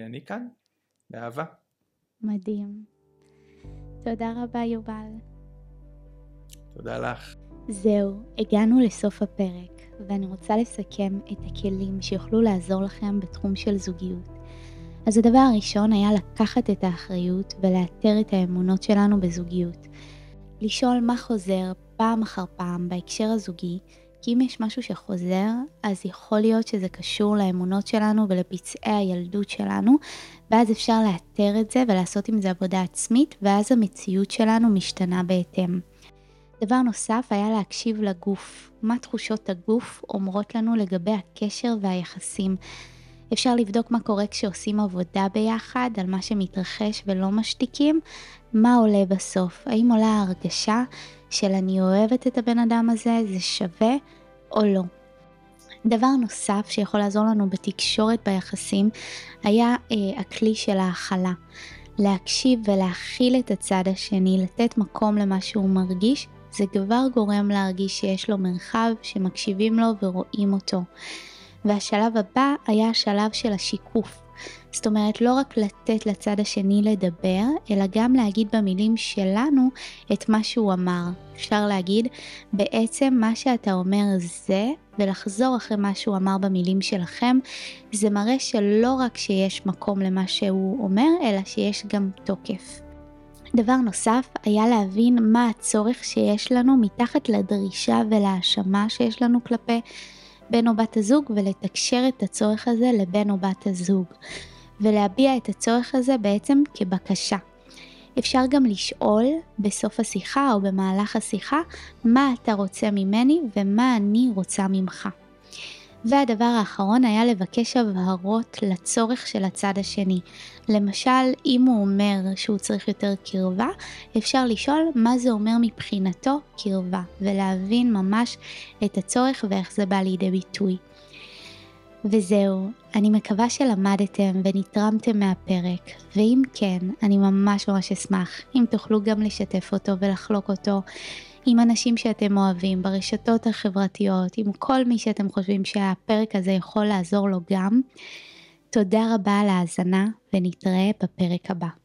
אני כאן, באהבה. מדהים. תודה רבה יובל. תודה לך. זהו, הגענו לסוף הפרק, ואני רוצה לסכם את הכלים שיוכלו לעזור לכם בתחום של זוגיות. אז הדבר הראשון היה לקחת את האחריות ולאתר את האמונות שלנו בזוגיות. לשאול מה חוזר פעם אחר פעם בהקשר הזוגי, כי אם יש משהו שחוזר, אז יכול להיות שזה קשור לאמונות שלנו ולפצעי הילדות שלנו, ואז אפשר לאתר את זה ולעשות עם זה עבודה עצמית, ואז המציאות שלנו משתנה בהתאם. דבר נוסף היה להקשיב לגוף, מה תחושות הגוף אומרות לנו לגבי הקשר והיחסים. אפשר לבדוק מה קורה כשעושים עבודה ביחד על מה שמתרחש ולא משתיקים, מה עולה בסוף, האם עולה ההרגשה של אני אוהבת את הבן אדם הזה, זה שווה או לא. דבר נוסף שיכול לעזור לנו בתקשורת ביחסים היה אה, הכלי של ההכלה. להקשיב ולהכיל את הצד השני, לתת מקום למה שהוא מרגיש, זה כבר גורם להרגיש שיש לו מרחב, שמקשיבים לו ורואים אותו. והשלב הבא היה השלב של השיקוף. זאת אומרת, לא רק לתת לצד השני לדבר, אלא גם להגיד במילים שלנו את מה שהוא אמר. אפשר להגיד, בעצם מה שאתה אומר זה, ולחזור אחרי מה שהוא אמר במילים שלכם, זה מראה שלא רק שיש מקום למה שהוא אומר, אלא שיש גם תוקף. דבר נוסף היה להבין מה הצורך שיש לנו מתחת לדרישה ולהאשמה שיש לנו כלפי בן או בת הזוג ולתקשר את הצורך הזה לבן או בת הזוג. ולהביע את הצורך הזה בעצם כבקשה. אפשר גם לשאול בסוף השיחה או במהלך השיחה מה אתה רוצה ממני ומה אני רוצה ממך. והדבר האחרון היה לבקש הבהרות לצורך של הצד השני. למשל, אם הוא אומר שהוא צריך יותר קרבה, אפשר לשאול מה זה אומר מבחינתו קרבה, ולהבין ממש את הצורך ואיך זה בא לידי ביטוי. וזהו, אני מקווה שלמדתם ונתרמתם מהפרק, ואם כן, אני ממש ממש אשמח אם תוכלו גם לשתף אותו ולחלוק אותו עם אנשים שאתם אוהבים ברשתות החברתיות, עם כל מי שאתם חושבים שהפרק הזה יכול לעזור לו גם. תודה רבה על ההאזנה ונתראה בפרק הבא.